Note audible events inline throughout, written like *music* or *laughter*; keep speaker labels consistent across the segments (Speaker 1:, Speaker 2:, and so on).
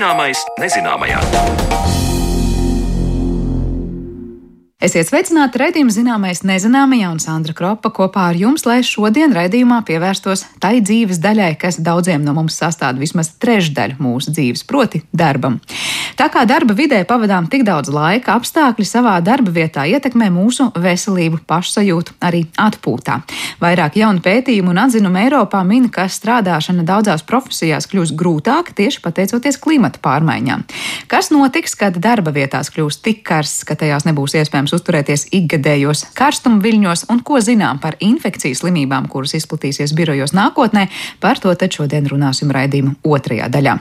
Speaker 1: Zināmais nezināmajā.
Speaker 2: Esiet sveicināti raidījuma zināmais nezināmajā un Sandra Kropa kopā ar jums, lai šodien raidījumā pievērstos tai dzīves daļai, kas daudziem no mums sastāv vismaz trešdaļu mūsu dzīves, proti darbam. Tā kā darba vidē pavadām tik daudz laika, apstākļi savā darba vietā ietekmē mūsu veselību, pašsajūtu, arī atpūtā. Vairāk jaunu pētījumu un atzinumu Eiropā min, ka strādāšana daudzās profesijās kļūs grūtāka tieši pateicoties klimata pārmaiņām. Kas notiks, kad darba vietās kļūs tik karsts, ka tajās nebūs iespējams iespējams uzturēties ikgadējos karstuma viļņos un ko zinām par infekciju slimībām, kuras izplatīsies birojos nākotnē, par to tad šodien runāsim raidījuma otrajā daļā.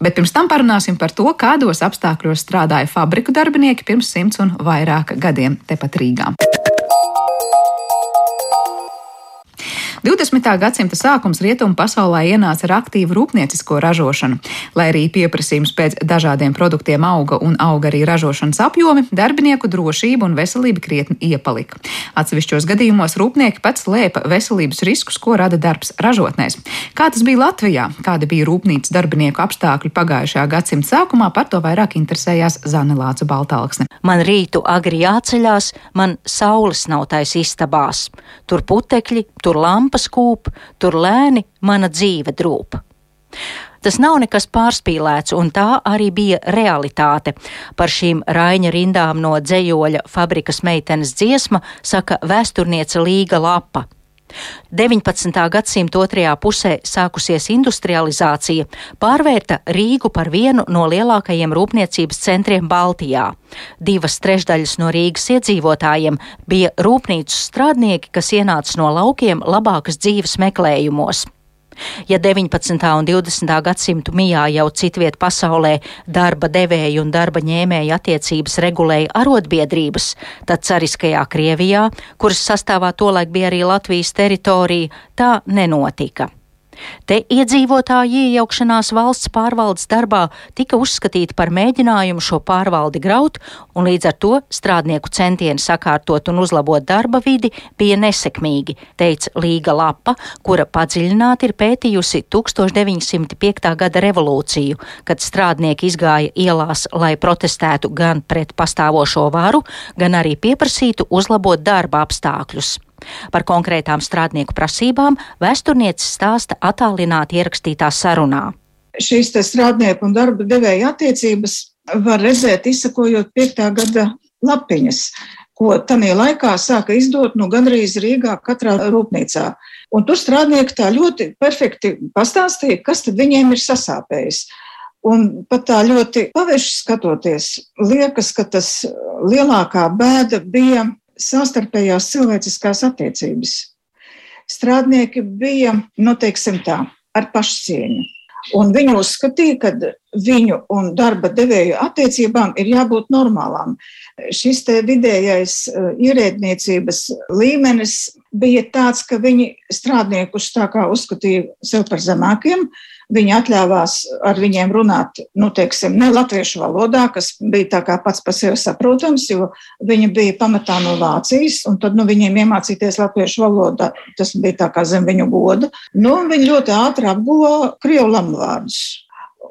Speaker 2: Bet pirms tam parunāsim par to, kādos apstākļos strādāja fabriku darbinieki pirms simts un vairāk gadiem tepat Rīgā. 20. gadsimta sākums rietumu pasaulē ienāca ar aktīvu rūpniecisko ražošanu. Lai arī pieprasījums pēc dažādiem produktiem auga un auga arī ražošanas apjomi, darbinieku drošība un veselība krietni iepalika. Atsevišķos gadījumos rūpnieki pats lēpa veselības riskus, ko rada darbs ražotnēs. Kā tas bija Latvijā? Kādi bija rūpnīcas darbinieku apstākļi pagājušajā gadsimta sākumā? Par to vairāk interesējās Zane Lāca Baltāksne.
Speaker 3: Man rītu agri jāceļās, man saules nav tais istabās. Tur putekļi, tur lampa lampas kūp, tur lēni mana dzīve drūp. Tas nav nekas pārspīlēts, un tā arī bija realitāte. Par šīm Raņa rindām no dzējoļa fabrikas meitenes dziesma saka vēsturniece Līga Lapa. 19. gadsimta otrajā pusē sākusies industrializācija, pārvērta Rīgu par vienu no lielākajiem rūpniecības centriem Baltijā. Divas trešdaļas no Rīgas iedzīvotājiem bija rūpnīcu strādnieki, kas ienāca no laukiem labākas dzīves meklējumos. Ja 19. un 20. gadsimtu mijā jau citviet pasaulē darba devēju un darba ņēmēju attiecības regulēja arotbiedrības, tad cariskajā Krievijā, kuras sastāvā tolaik bija arī Latvijas teritorija, tā nenotika. Te iedzīvotāju iejaukšanās valsts pārvaldes darbā tika uzskatīta par mēģinājumu šo pārvaldi graut, un līdz ar to strādnieku centieni sakārtot un uzlabot darba vidi bija nesekmīgi, teica Līga Lapa, kura padziļināti ir pētījusi 1905. gada revolūciju, kad strādnieki izgāja ielās, lai protestētu gan pret pastāvošo varu, gan arī pieprasītu uzlabot darba apstākļus. Par konkrētām strādnieku prasībām vēsturniecis stāsta attālināti ierakstītā sarunā.
Speaker 4: Šīs strādnieku un darba devēja attiecības var redzēt, izsakojot 5. gada lapiņas, ko tajā laikā sāka izdot nu, gandrīz Rīgā katrā rūpnīcā. Un tur strādnieki tā ļoti perfekti pastāstīja, kas viņiem ir sasāpējis. Un pat tā ļoti paveši skatoties, liekas, ka tas lielākā bēda bija savstarpējās cilvēciskās attiecības. Strādnieki bija, nu, teiksim tā, ar pašcieņu. Un viņi uzskatīja, ka viņu un darba devēju attiecībām ir jābūt normālām. Šis vidējais eh, ierēdniecības līmenis bija tāds, ka viņi strādniekus tā kā uzskatīja sev par zemākiem, Viņi atļāvās ar viņiem runāt, nu, teiksim, ne latviešu valodā, kas bija tā kā pats par sevi saprotams, jo viņi bija pamatā no Vācijas, un tad, nu, viņiem iemācīties latviešu valodā, tas bija tā kā zem viņu goda. Nu, viņi ļoti ātri apguva krievu lamvārdus.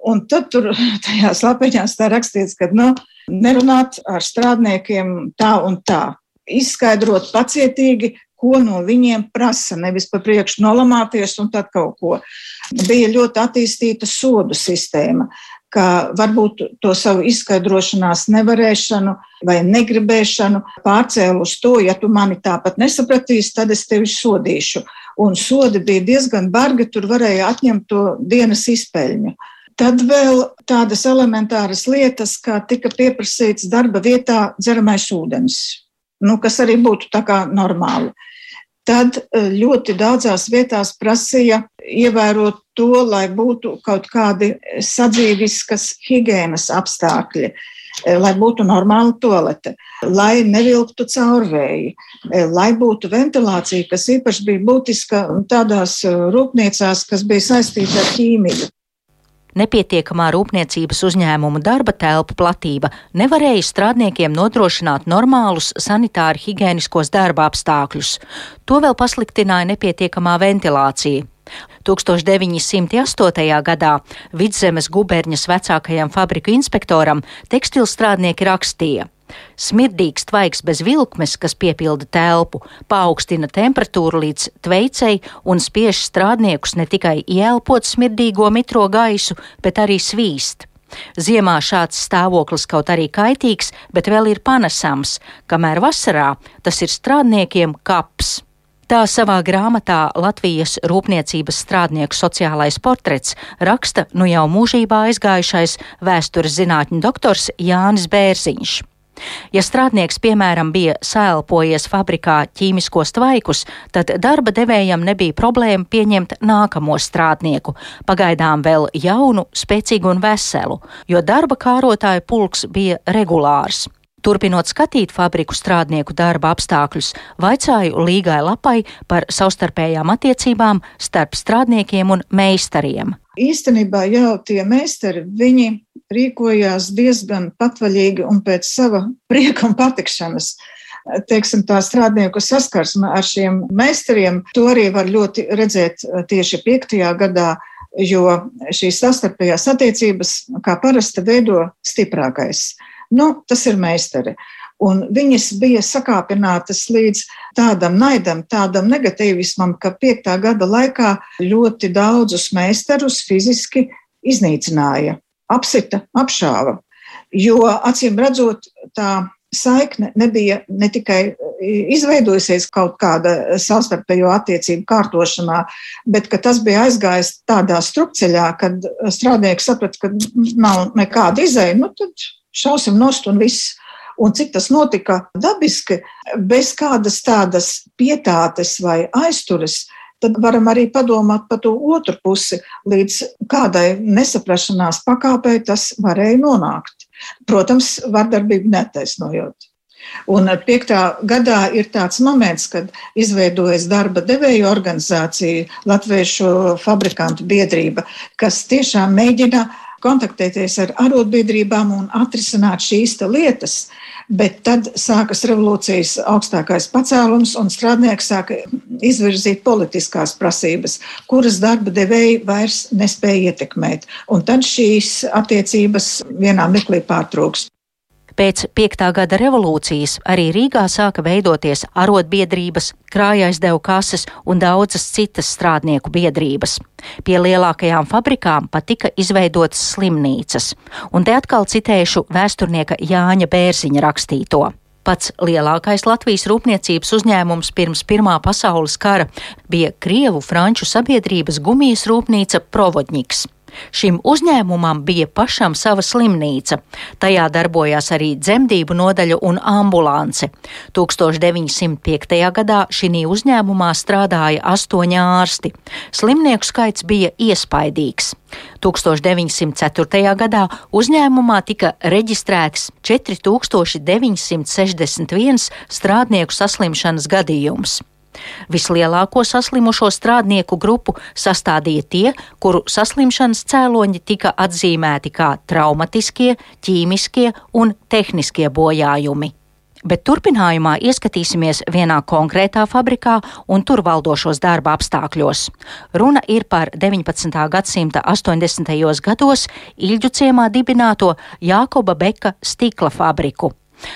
Speaker 4: Un tad tur *laughs* tajās lapiņās tā rakstīts, ka, nu, nerunāt ar strādniekiem tā un tā izskaidrot pacietīgi, ko no viņiem prasa, nevis pa priekšu nolamāties un tad kaut ko. Bija ļoti attīstīta sodu sistēma, ka varbūt to savu izskaidrošanās nevarēšanu vai negribēšanu pārcēlu uz to, ja tu mani tāpat nesapratīsi, tad es tevi sodīšu. Un sodi bija diezgan bargi, tur varēja atņemt to dienas izpeļņu. Tad vēl tādas elementāras lietas, kā tika pieprasīts darba vietā dzeramais ūdens nu, kas arī būtu tā kā normāli. Tad e, ļoti daudzās vietās prasīja ievērot to, lai būtu kaut kādi sadzīviskas higiēnas apstākļi, e, lai būtu normāla toalete, lai nevilktu caurvēji, e, lai būtu ventilācija, kas īpaši bija būtiska tādās rūpniecās, kas bija saistīta ar ķīmiju
Speaker 3: nepietiekamā rūpniecības uzņēmumu darba telpu platība nevarēja strādniekiem nodrošināt normālus sanitāri higiēniskos darba apstākļus. To vēl pasliktināja nepietiekamā ventilācija. 1908. gadā Vidzemes guberņas vecākajam fabriku inspektoram tekstilstrādnieki rakstīja. Smirdīgs tvaiks bez vilkmes, kas piepilda telpu, paaugstina temperatūru līdz tveicei un spiež strādniekus ne tikai ieelpot smirdīgo mitro gaisu, bet arī svīst. Ziemā šāds stāvoklis kaut arī kaitīgs, bet vēl ir panesams, kamēr vasarā tas ir strādniekiem kaps. Tā savā grāmatā Latvijas rūpniecības strādnieku sociālais portrets raksta nu jau mūžībā aizgājušais vēstures zinātņu doktors Jānis Bērziņš. Ja strādnieks, piemēram, bija sēlpojies fabrikā ķīmiskos tvaikus, tad darba devējam nebija problēma pieņemt nākamo strādnieku, pagaidām vēl jaunu, spēcīgu un veselu, jo darba kārotāju pulks bija regulārs. Turpinot skatīt fabriku strādnieku darba apstākļus, vaicāju Līgai Lapai par savstarpējām attiecībām starp strādniekiem un meistariem.
Speaker 4: Īstenībā jau tie meistari, viņi rīkojās diezgan patvaļīgi un pēc sava *laughs* prieka un patikšanas. Teiksim, tā strādnieku saskarsme ar šiem meistariem, to arī var ļoti redzēt tieši piektajā gadā, jo šīs sastarpējās attiecības, kā parasti, veido stiprākais. Nu, tas ir meistari. Un viņas bija sakāpinātas līdz tādam naidam, tādam negatīvismam, ka piektā gada laikā ļoti daudzus meistarus fiziski iznīcināja, apsita, apšāva. Jo acīm redzot, tā saikne nebija ne tikai izveidojusies kaut kāda savstarpējo attiecību kārtošanā, bet tas bija aizgājis tādā strupceļā, kad strādnieks saprata, ka nav nekāda izēja, nu tad šausim nost un viss. Un cik tas notika dabiski, bez kādas tādas pietātes vai aizturas, tad varam arī padomāt par to otru pusi, līdz kādai nesaprašanās pakāpei tas varēja nonākt. Protams, vardarbību netaisnojot. Un piektā gadā ir tāds moments, kad izveidojas darba devēju organizācija, Latviešu fabrikantu biedrība, kas tiešām mēģina kontaktēties ar arotbiedrībām un atrisināt šīs lietas. Bet tad sākas revolūcijas augstākais pacēlums, un strādnieki sāka izvirzīt politiskās prasības, kuras darba devēji vairs nespēja ietekmēt. Un tad šīs attiecības vienā mirklī pārtrūks.
Speaker 3: Pēc piektā gada revolūcijas arī Rīgā sāka veidoties arotbiedrības, krājaizdevuma kases un daudzas citas strādnieku biedrības. Pie lielākajām fabrikām pat tika izveidotas slimnīcas, un te atkal citēšu vēsturnieka Jāņa Bērziņa rakstīto. Pats lielākais Latvijas rūpniecības uzņēmums pirms Pirmā pasaules kara bija Krievu franču sabiedrības gumijas rūpnīca Provodņiks. Šim uzņēmumam bija pašam sava slimnīca. Tajā darbojās arī dzemdību nodaļa un ambulance. 1905. gadā šī uzņēmumā strādāja astoņi ārsti. Slimnieku skaits bija iespaidīgs. 1904. gadā uzņēmumā tika reģistrēts 4961 strādnieku saslimšanas gadījums. Vislielāko saslimušo strādnieku grupu sastādīja tie, kuru saslimšanas cēloņi tika atzīmēti kā traumatiskie, ķīmiskie un tehniskie bojājumi bet turpinājumā ieskatīsimies vienā konkrētā fabrikā un tur valdošos darba apstākļos. Runa ir par 19. gadsimta 80. gados Ilģu ciemā dibināto Jākoba Beka stikla fabriku.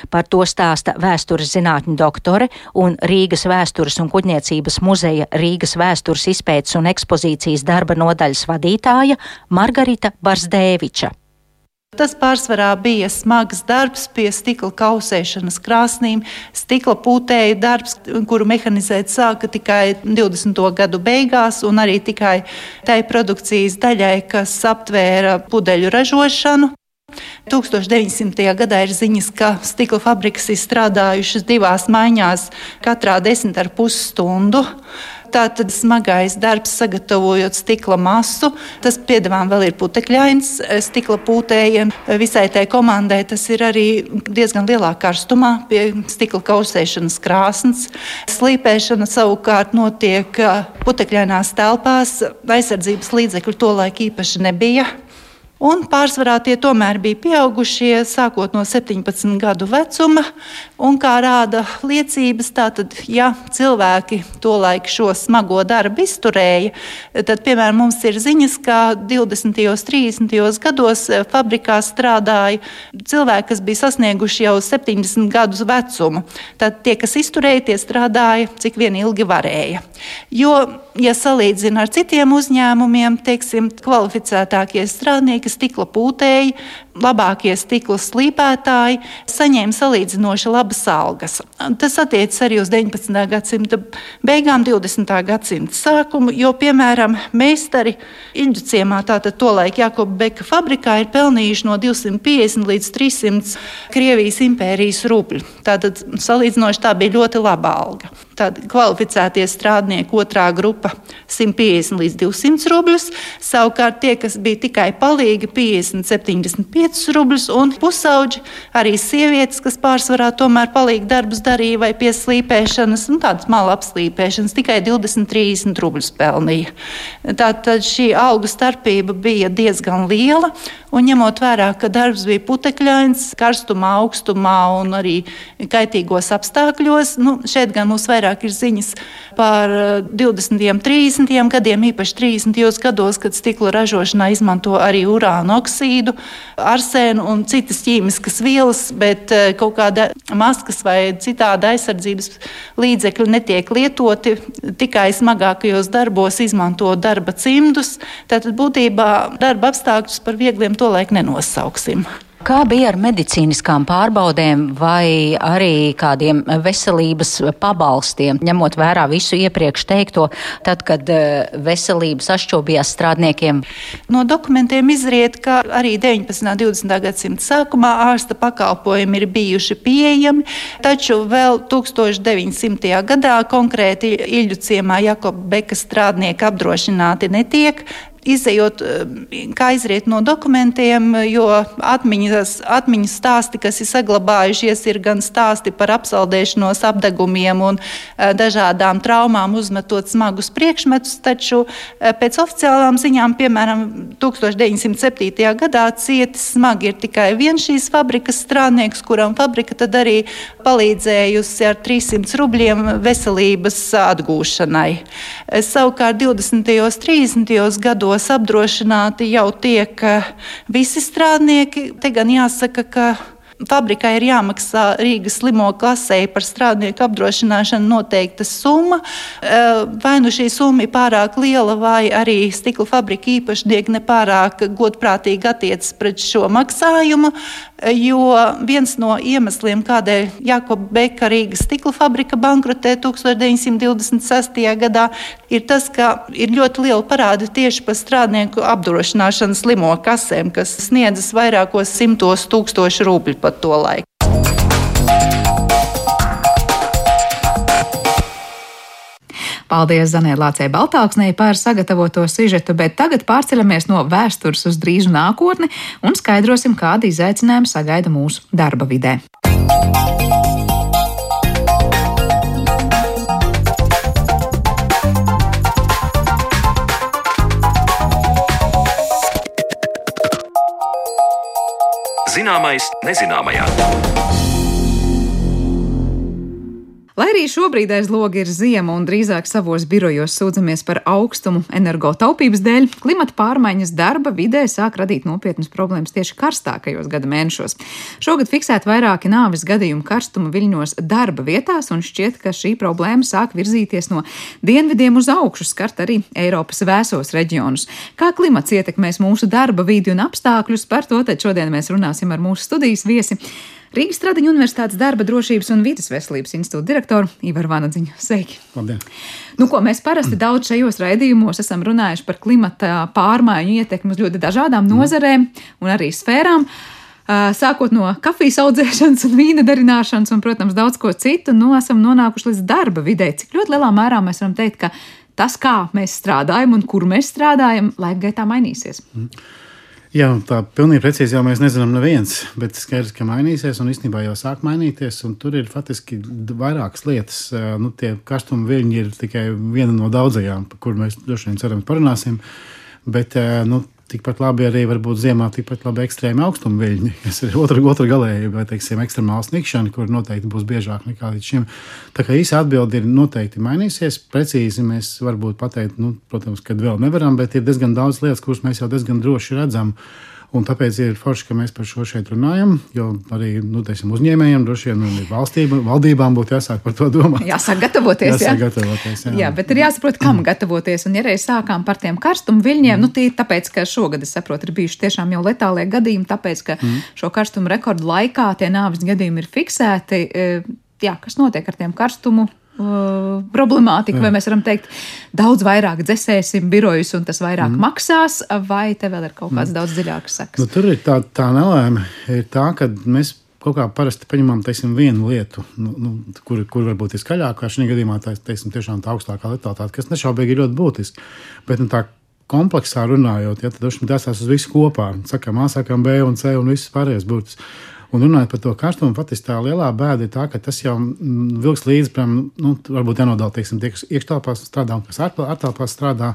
Speaker 3: Par to stāsta vēstures zinātņu doktore un Rīgas vēstures un kuģniecības muzeja Rīgas vēstures izpētes un ekspozīcijas darba nodaļas vadītāja Margarita Barsdēviča.
Speaker 1: Tas pārsvarā bija smags darbs pie stikla kausēšanas krāsnīm, stikla pūtēju darbs, kuru mehanizēt sāka tikai 20. gadu beigās, un arī tikai tai produkcijas daļai, kas aptvēra pudeļu ražošanu. 1900. gadā ir ziņas, ka stikla fabrikas ir strādājušas divās maiņās, katrā desmit ar pus stundu. Tātad smagais darbs, sagatavojot stikla masu, tas piedāvājums vēl ir putekļains. Stikla pūtējiem visai tai komandai tas ir arī diezgan lielā karstumā, pie stikla kausēšanas krāsnes. Slīpēšana savukārt notiek putekļainās telpās, aizsardzības līdzekļu tolaik īpaši nebija. Un pārsvarā tie tomēr bija pieaugušie, sākot no 17 gadu vecuma. Un kā rāda liecības, tātad, ja cilvēki tolaik šo smago darbu izturēja, tad, piemēram, mums ir ziņas, ka 20. un 30. gados fabrikā strādāja cilvēki, kas bija sasnieguši jau 70 gadus vecumu. Tad tie, kas izturēja, tie strādāja cik vien ilgi varēja. Jo, ja salīdzina ar citiem uzņēmumiem, teiksim, kvalificētākie strādnieki, stikla pūtēji, labākie stikla slīpētāji saņēma salīdzinoši labas algas. Tas attiecas arī uz 19. gadsimta beigām, 20. gadsimta sākumu, jo, piemēram, meistari Ilģuciemā, tātad tolaik Jakoba Beka fabrikā, ir pelnījuši no 250 līdz 300 Krievijas impērijas rubļu. Tātad salīdzinoši tā bija ļoti laba alga. Tad kvalificētie strādnieki otrā grupa 150 līdz 200 rubļus, savukārt tie, kas bija tikai palīgi, 50, 75 5 rubļus, un pusauģi arī sievietes, kas pārsvarā tomēr palīgi darbus darīja vai pie slīpēšanas, un tādas malu apslīpēšanas, tikai 20-30 rubļus pelnīja. Tātad šī algu starpība bija diezgan liela, un ņemot vērā, ka darbs bija putekļains, karstumā, augstumā un arī kaitīgos apstākļos, nu, šeit gan mums vairāk ir ziņas par 20. un 30. gadiem, īpaši 30. gados, kad stikla ražošanā izmanto arī urāna oksīdu. Ar arsēnu un citas ķīmiskas vielas, bet eh, kaut kāda maskas vai citāda aizsardzības līdzekļi netiek lietoti. Tikai smagākajos darbos izmanto darba cimdus. Tātad būtībā darba apstākļus par viegliem to laik nenosauksim.
Speaker 3: Kā bija ar medicīniskām pārbaudēm vai arī kādiem veselības pabalstiem, ņemot vērā visu iepriekš teikto, tad, kad eh, veselība sašķobījās strādniekiem?
Speaker 1: No dokumentiem izriet, ka arī 19. un 20. gadsimta sākumā ārsta pakalpojumi ir bijuši pieejami, taču vēl 1900. gadā konkrēti Iļu ciemā Jakoba Beka strādnieki apdrošināti netiek. Izejot, eh, kā izriet no dokumentiem, jo atmiņas, atmiņas stāsti, kas ir saglabājušies, ir gan stāsti par apsaldēšanos, apdegumiem un eh, dažādām traumām, uzmetot smagus priekšmetus. Taču eh, pēc oficiālām ziņām, piemēram, 1907. gadā cietis smagi ir tikai viens šīs fabrikas strādnieks, kuram fabrika tad arī palīdzējusi ar 300 rubļiem veselības atgūšanai. Savukārt 20. un 30. gados gados apdrošināti jau tiek visi strādnieki. Te gan jāsaka, ka fabrikai ir jāmaksā Rīgas slimo klasē par strādnieku apdrošināšanu noteikta summa. Vai nu šī summa ir pārāk liela, vai arī stikla fabrika īpašnieki nepārāk godprātīgi attiecas pret šo maksājumu, jo viens no iemesliem, kādēļ Jakoba Beka Rīgas stikla fabrika bankrotē 1926. gadā, ir tas, ka ir ļoti liela parāda tieši par strādnieku apdrošināšanas slimo kasēm, kas sniedzas vairākos simtos tūkstošu rubļu pat to laiku.
Speaker 2: Paldies Zanē Lācē Baltāksnē par sagatavoto sižetu, bet tagad pārceļamies no vēstures uz drīzu nākotni un skaidrosim, kādi izaicinājumi sagaida mūsu darba vidē. Zināmais nezināmajā. Lai arī šobrīd aiz loga ir ziema un drīzāk savos birojos sūdzamies par augstumu energotaupības dēļ, klimata pārmaiņas darba vidē sāk radīt nopietnas problēmas tieši karstākajos gada mēnešos. Šogad fiksēti vairāki nāves gadījumi karstuma viļņos darba vietās, un šķiet, ka šī problēma sāk virzīties no dienvidiem uz augšu, skart arī Eiropas vēsos reģionus. Kā klimats ietekmēs mūsu darba vidi un apstākļus, par to šodien mēs runāsim ar mūsu studijas viesi. Rīgas Tradiņu Universitātes darba drošības un vidas veselības institūta direktoru Ivaru Vanadziņu. Sveiki!
Speaker 5: Labdien!
Speaker 2: Nu, ko mēs parasti *clears throat* daudz šajos raidījumos esam runājuši par klimata pārmaiņu ietekmi uz ļoti dažādām mm. nozarēm un arī sfērām. Sākot no kafijas audzēšanas un vīna darināšanas, un, protams, daudz ko citu, nu, esam nonākuši līdz darba vidē. Cik ļoti lielā mērā mēs varam teikt, ka tas, kā mēs strādājam un kur mēs strādājam, laika gaitā mainīsies. Mm.
Speaker 5: Jā, tā pilnīgi precīzi jau mēs nezinām, neviens, bet skaidrs, ka mainīsies un īstenībā jau sāk mainīties. Tur ir faktiski vairākas lietas. Nu, tie karstuma viļņi ir tikai viena no daudzajām, par kurām mēs droši vien cerams parunāsim. Bet nu, tikpat labi arī varbūt ziemā tikpat labi ekstrēmi augstuma viļņi, kas ir otra, otra galējība, vai teiksim, ekstremāla snikšana, kur noteikti būs biežāk nekā līdz šim. Tā kā īsa atbilde ir noteikti mainīsies. Precīzi mēs varbūt pateikt, nu, protams, ka vēl nevaram, bet ir diezgan daudz lietas, kuras mēs jau diezgan droši redzam. Un tāpēc ir forši, ka mēs par šo šeit runājam. Jo arī nu, teiksim, uzņēmējiem, droši vien, un valstība, valdībām būtu jāsāk par to domāt.
Speaker 2: Jāsāk gatavoties.
Speaker 5: Jāsāk
Speaker 2: jā.
Speaker 5: gatavoties jā.
Speaker 2: jā, bet ir jāsaprot, kam gatavoties. Un, ja reiz sākām par tiem karstumu viļņiem, mm. nu, ir tāpēc, ka šogad, es saprotu, ir bijuši tiešām jau letālie gadījumi, tāpēc, ka mm. šo karstumu rekordu laikā tie nāves gadījumi ir fiksēti. E, jā, kas notiek ar tiem karstumu uh, problemātiku, vai mēs varam teikt, daudz vairāk dzēsēsim birojus un tas vairāk mm. maksās, vai te vēl ir kaut kāds mm. daudz dziļāks seks?
Speaker 5: Nu, tur ir tā, tā nelēma, ir tā, ka mēs kaut kā parasti paņemam teiksim, vienu lietu, nu, nu, kur, kur varbūt ir skaļākā. Šajā gadījumā tā teiksim, tiešām tā augstākā letalitāte, kas nešaubīgi ir ļoti būtiska. Bet nu, tā kompleksā runājot, ja, tad tas uz visu kopā. Sakām, A, sakām B un C un viss pārējais būtis. Un runājot par to karstumu, patiesībā tā lielā bēda ir tā, ka tas jau mm, vilks līdzi, piemēram, nu, varbūt jānodala tie, kas iekštelpā strādā un kas ārtelpā strādā.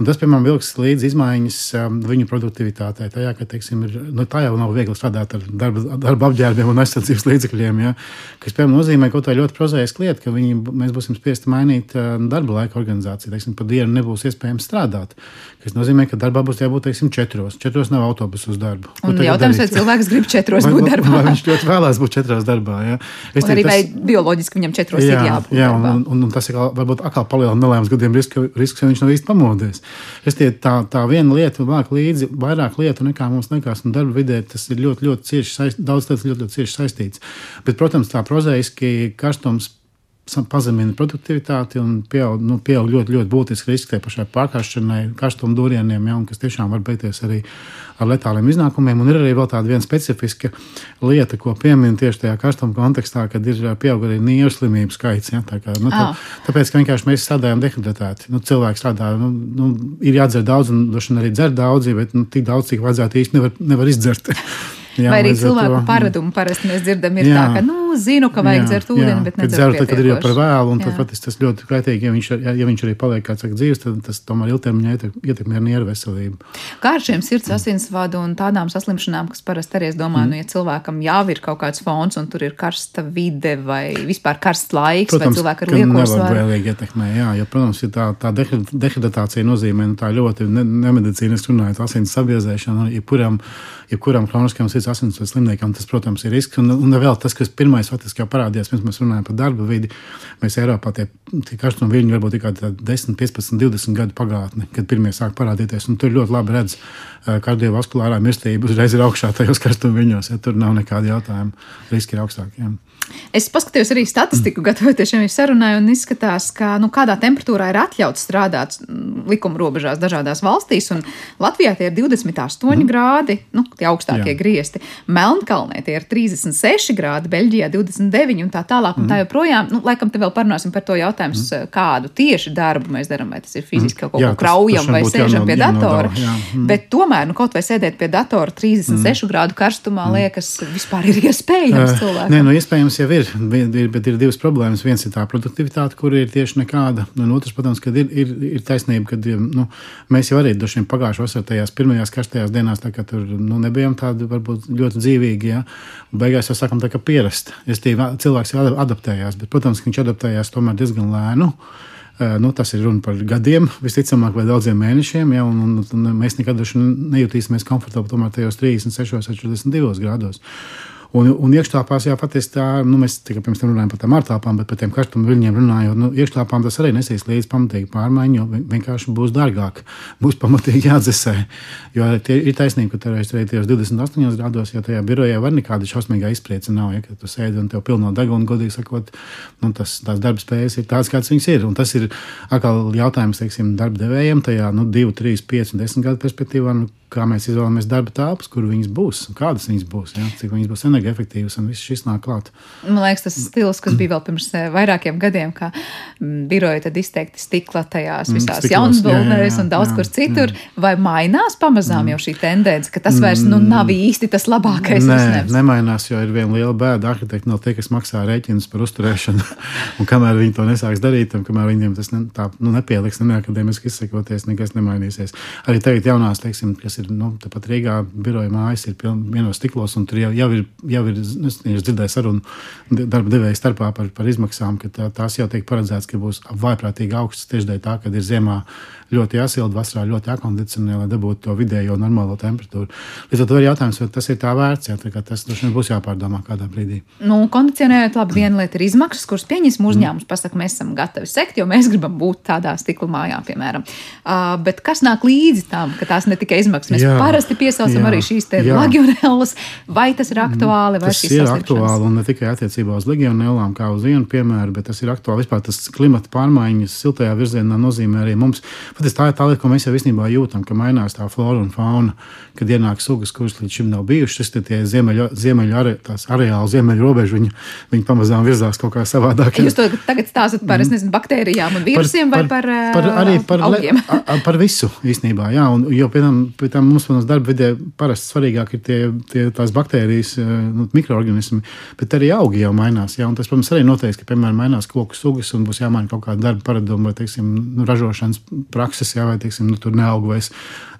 Speaker 5: Un tas, piemēram, vilks līdzi izmaiņas um, viņu produktivitātei. Tajā, ka, teiksim, ir, nu, tā jau nav viegli strādāt ar darba, darba apģērbiem un aizsardzības līdzekļiem. Ja? Kas, piemēram, nozīmē kaut kā ļoti prozaiska lieta, ka viņi, mēs būsim spiesti mainīt uh, darba laika organizāciju. Teiksim, pa dienu nebūs iespējams strādāt. Tas nozīmē, ka darbā būs jābūt teiksim, četros. Četros nav autobusu uz darbu.
Speaker 2: Un jautājums, vai cilvēks grib četros *laughs* būt darbā?
Speaker 5: Vai viņš ļoti vēlās būt četrās darbā. Ja?
Speaker 2: Es teiktu, arī tas... bioloģiski viņam četros jā, ir jābūt.
Speaker 5: Jā, un, un, un, un tas ir varbūt atkal palielina nelēmas gadiem risku, risks, ja viņš nav īsti pamodies. Es tie, tā, tā viena lieta vāk līdzi vairāk lietu nekā mums likās, un darba vidē tas ir ļoti, ļoti cieši saistīts, daudz lietas ļoti, ļoti cieši saistīts. Bet, protams, tā prozaiski karstums pazemina produktivitāti un pieaug, nu, pieaug ļoti, ļoti būtiski riski tai pašai pārkāršanai, karstuma dūrieniem, ja, kas tiešām var beigties arī ar letāliem iznākumiem. Un ir arī vēl tāda viena specifiska lieta, ko piemin tieši tajā karstuma kontekstā, kad ir pieaug arī nieru slimību skaits. Ja, tā kā, nu, tā, oh. Tāpēc, ka vienkārši mēs strādājam dehidratēti. Nu, cilvēks strādā, nu, nu, ir jādzer daudz, un arī dzer daudz, bet nu, tik daudz, cik vajadzētu īsti nevar, nevar izdzert. *laughs*
Speaker 2: Jā, Vai arī cilvēku to, paradumu parasti mēs dzirdam, ir jā, tā, ka, nu, zinu, ka vajag jā, dzert ūdeni, bet nedzeru. Dzeru,
Speaker 5: tad, kad ir jau par vēlu, un jā. tad patiesi tas ļoti kaitīgi, ja viņš, ja, viņš arī paliek kāds saka, dzīves, tad tas tomēr ilgtermiņā ietekmē nieru veselību.
Speaker 2: Kā ar šiem sirds asinsvadu un tādām saslimšanām, kas parasti arī, es domāju, mm. nu, ja cilvēkam jau ir kaut kāds fons un tur ir karsta vide vai vispār karsts laiks, protams, vai cilvēki ar lieko svaru.
Speaker 5: Ietekmē, jā, jo, protams, ja tā, tā dehidratācija nozīmē, nu, tā ļoti nemedicīniski runājot, asins sabiezēšana, jebkuram, jebkuram kroniskam sirds asinsvadu slimniekam, tas, protams, ir risks. Un, un vēl tas, kas pirmais faktiski jau parādījās, pirms mēs runājam par darba vidi, mēs Eiropā tie, tie karstuma viļņi varbūt tikai 10, 15, 20 gadu pagātni, kad pirmie sāk parādīties. Un tur ļoti labi redz, kardiovaskulārā mirstība uzreiz ir augšā tajos karstuma viļņos, ja tur nav nekāda jautājuma. Riski ir augstākie.
Speaker 2: Es paskatījos arī statistiku, gatavoties šai sarunai, un izskatās, ka nu, kādā temperatūrā ir atļauts strādāt mm, likuma robežās dažādās valstīs. Latvijā tie ir 28 mm. grādi, nu, tie augstākie Jā. griezti. Melnkalnē tie ir 36 grādi, Beļģijā 29 un tā tālāk. Un mm. tā joprojām, nu, laikam, te vēl parunāsim par to jautājumu, mm. kādu tieši darbu mēs darām, vai tas ir fiziski mm. kaut ko kraujam vai sēžam pie datora. Mm. Bet tomēr, nu, kaut vai sēdēt pie datora 36 mm. grādu karstumā, mm. liekas, vispār ir iespējams
Speaker 5: uh, cilvēkam. Nē, nu, iespējams jau ir, ir, bet ir divas problēmas. Viens ir tā produktivitāte, kur ir tieši nekāda, un otrs, protams, ir, ir, ir taisnība, ka nu, mēs jau arī dažiem pagājušajā vasarā tajās pirmajās karstajās dienās, tā, tur nu, nebijām tādi varbūt ļoti dzīvīgi. Ja? Beigās jau sākam tā kā pierast. Es tie cilvēks jau adaptējās, bet, protams, viņš adaptējās tomēr diezgan lēnu. Nu, tas ir runa par gadiem, visticamāk, vai daudziem mēnešiem. Ja, un, un, un mēs nekad nejutīsimies komfortabli tomēr tajos 36, 42 grādos. Un, un iekšāpās, jā, patiesībā tā, nu, mēs tikai pirms tam runājām par tām ārtelpām, bet par tiem karstuma viļņiem runājot, nu, iekšāpām tas arī nesīs līdzi pamatīgi pārmaiņu, jo vienkārši būs dārgāk, būs pamatīgi jādzesē. Jo tie, ir taisnība, ka tur arī tajos 28 grādos, jo tajā birojā var nekāda šausmīga izpriece nav, ja tu sēdi un tev pilno degunu, godīgi sakot, nu, tas, tās darba spējas ir tādas, kādas viņas ir. Un tas ir atkal jautājums, teiksim, darba devējiem tajā, nu, 2, 3, 5 un 10 gadu perspektīvā, nu, kā mēs izvēlamies darba tāpus, kur viņas būs, kādas viņas būs, ja? cik viņas būs enerģijas energoefektīvas, un viss šis nāk klāt.
Speaker 2: Man liekas, tas stils, kas bija vēl pirms eh, vairākiem gadiem, kā mm, biroja tad izteikti stikla tajās mm, visās mm, jaunbūvēs un daudz jā, kur citur, jā. vai mainās pamazām mm. jau šī tendence, ka tas vairs nu, nav īsti tas labākais?
Speaker 5: Nē, uzņems. nemainās, jo ir viena liela bēda. Arhitekti nav tie, kas maksā rēķinus par uzturēšanu, *laughs* un kamēr viņi to nesāks darīt, un kamēr viņiem tas ne, tā, nu, nepieliks, ne akadēmiski izsakoties, nekas nemainīsies. Arī tagad jaunās, teiksim, kas ir nu, tepat Rīgā, biroja mājas ir vienos stiklos, un tur jau, jau ir, jau ir dzirdēju sarunu darba devēja starpā par, par izmaksām, ka tā, tās jau tiek paredzēts, ka būs vaiprātīgi augsts tieši dēļ tā, ka ir ziemā ļoti jāsilda, vasarā ļoti jākondicionē, lai dabūtu to vidējo normālo temperatūru. Līdz ar to ir jautājums, vai tas ir tā vērts, jā, tā tas būs jāpārdomā kādā brīdī.
Speaker 2: Nu, kondicionējot, labi, viena lieta ir izmaksas, kuras pieņemsim uzņēmums, pasaka, mēs esam gatavi sekt, jo mēs gribam būt tādā stikla mājā, piemēram. Uh, bet kas nāk līdzi tam, ka tās ne tikai izmaksas, mēs jā, parasti piesaucam jā, arī šīs legionēlas, vai tas ir aktuāli, vai
Speaker 5: tas ir aktuāli, un ne tikai attiecībā uz legionēlām, kā uz vienu piemēru, bet tas ir aktuāli vispār tas klimata pārmaiņas siltajā virzienā nozīmē arī mums Patiesi tā ir tā lieta, ko mēs jau īstenībā jūtam, ka mainās tā flora un fauna, kad ienāk sugas, kuras līdz šim nav bijušas. Tas tie ziemeļu, ziemeļu are, areāli, ziemeļu robežu, viņi, viņi pamazām virzās kaut kā savādāk.
Speaker 2: Jūs to tagad stāstat par, es nezinu, baktērijām un vīrusiem par, par, vai par, par, arī par,
Speaker 5: augiem? par, par visu īstenībā, jā. Un, jo pie tam, pie tam mums, protams, darba vidē parasti svarīgāk ir tie, tie tās baktērijas, nu, mikroorganismi, bet arī augi jau mainās. Jā, un tas, protams, arī noteiks, ka, piemēram, mainās koku sugas un būs jāmaina kaut kāda darba paraduma vai, teiksim, nu, ražošanas prakses, jā, vai teiksim, nu, tur neaug vairs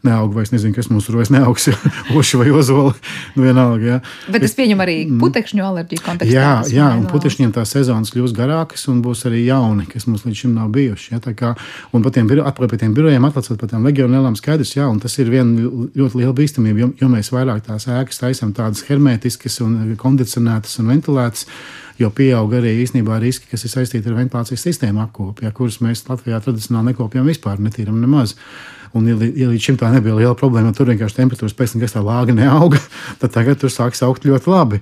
Speaker 5: neaug, vai es nezinu, kas mums tur vairs neaugs, *laughs* oši vai ozoli. Nu, vienalga, jā.
Speaker 2: Bet es pieņemu arī mm. putekšņu alerģiju kontekstā.
Speaker 5: Jā, jā un putekšņiem tā sezonas kļūs garākas un būs arī jauni, kas mums līdz šim nav bijuši. Jā, kā, un pat tiem, atpakaļ pie tiem birojiem, atlasot par tām legionēlām, skaidrs, jā, un tas ir viena ļoti liela bīstamība, jo, jo mēs vairāk tās ēkas taisām tādas hermētiskas un kondicionētas un ventilētas jo pieaug arī īstenībā riski, kas ir saistīti ar ventilācijas sistēmu apkopi, ja, kurus mēs Latvijā tradicionāli nekopjam vispār, netīram nemaz. Un, ja, ja līdz šim tā nebija liela problēma, tur vienkārši temperatūras kas tā lāga neauga, *laughs* tad tagad tur sāks augt ļoti labi.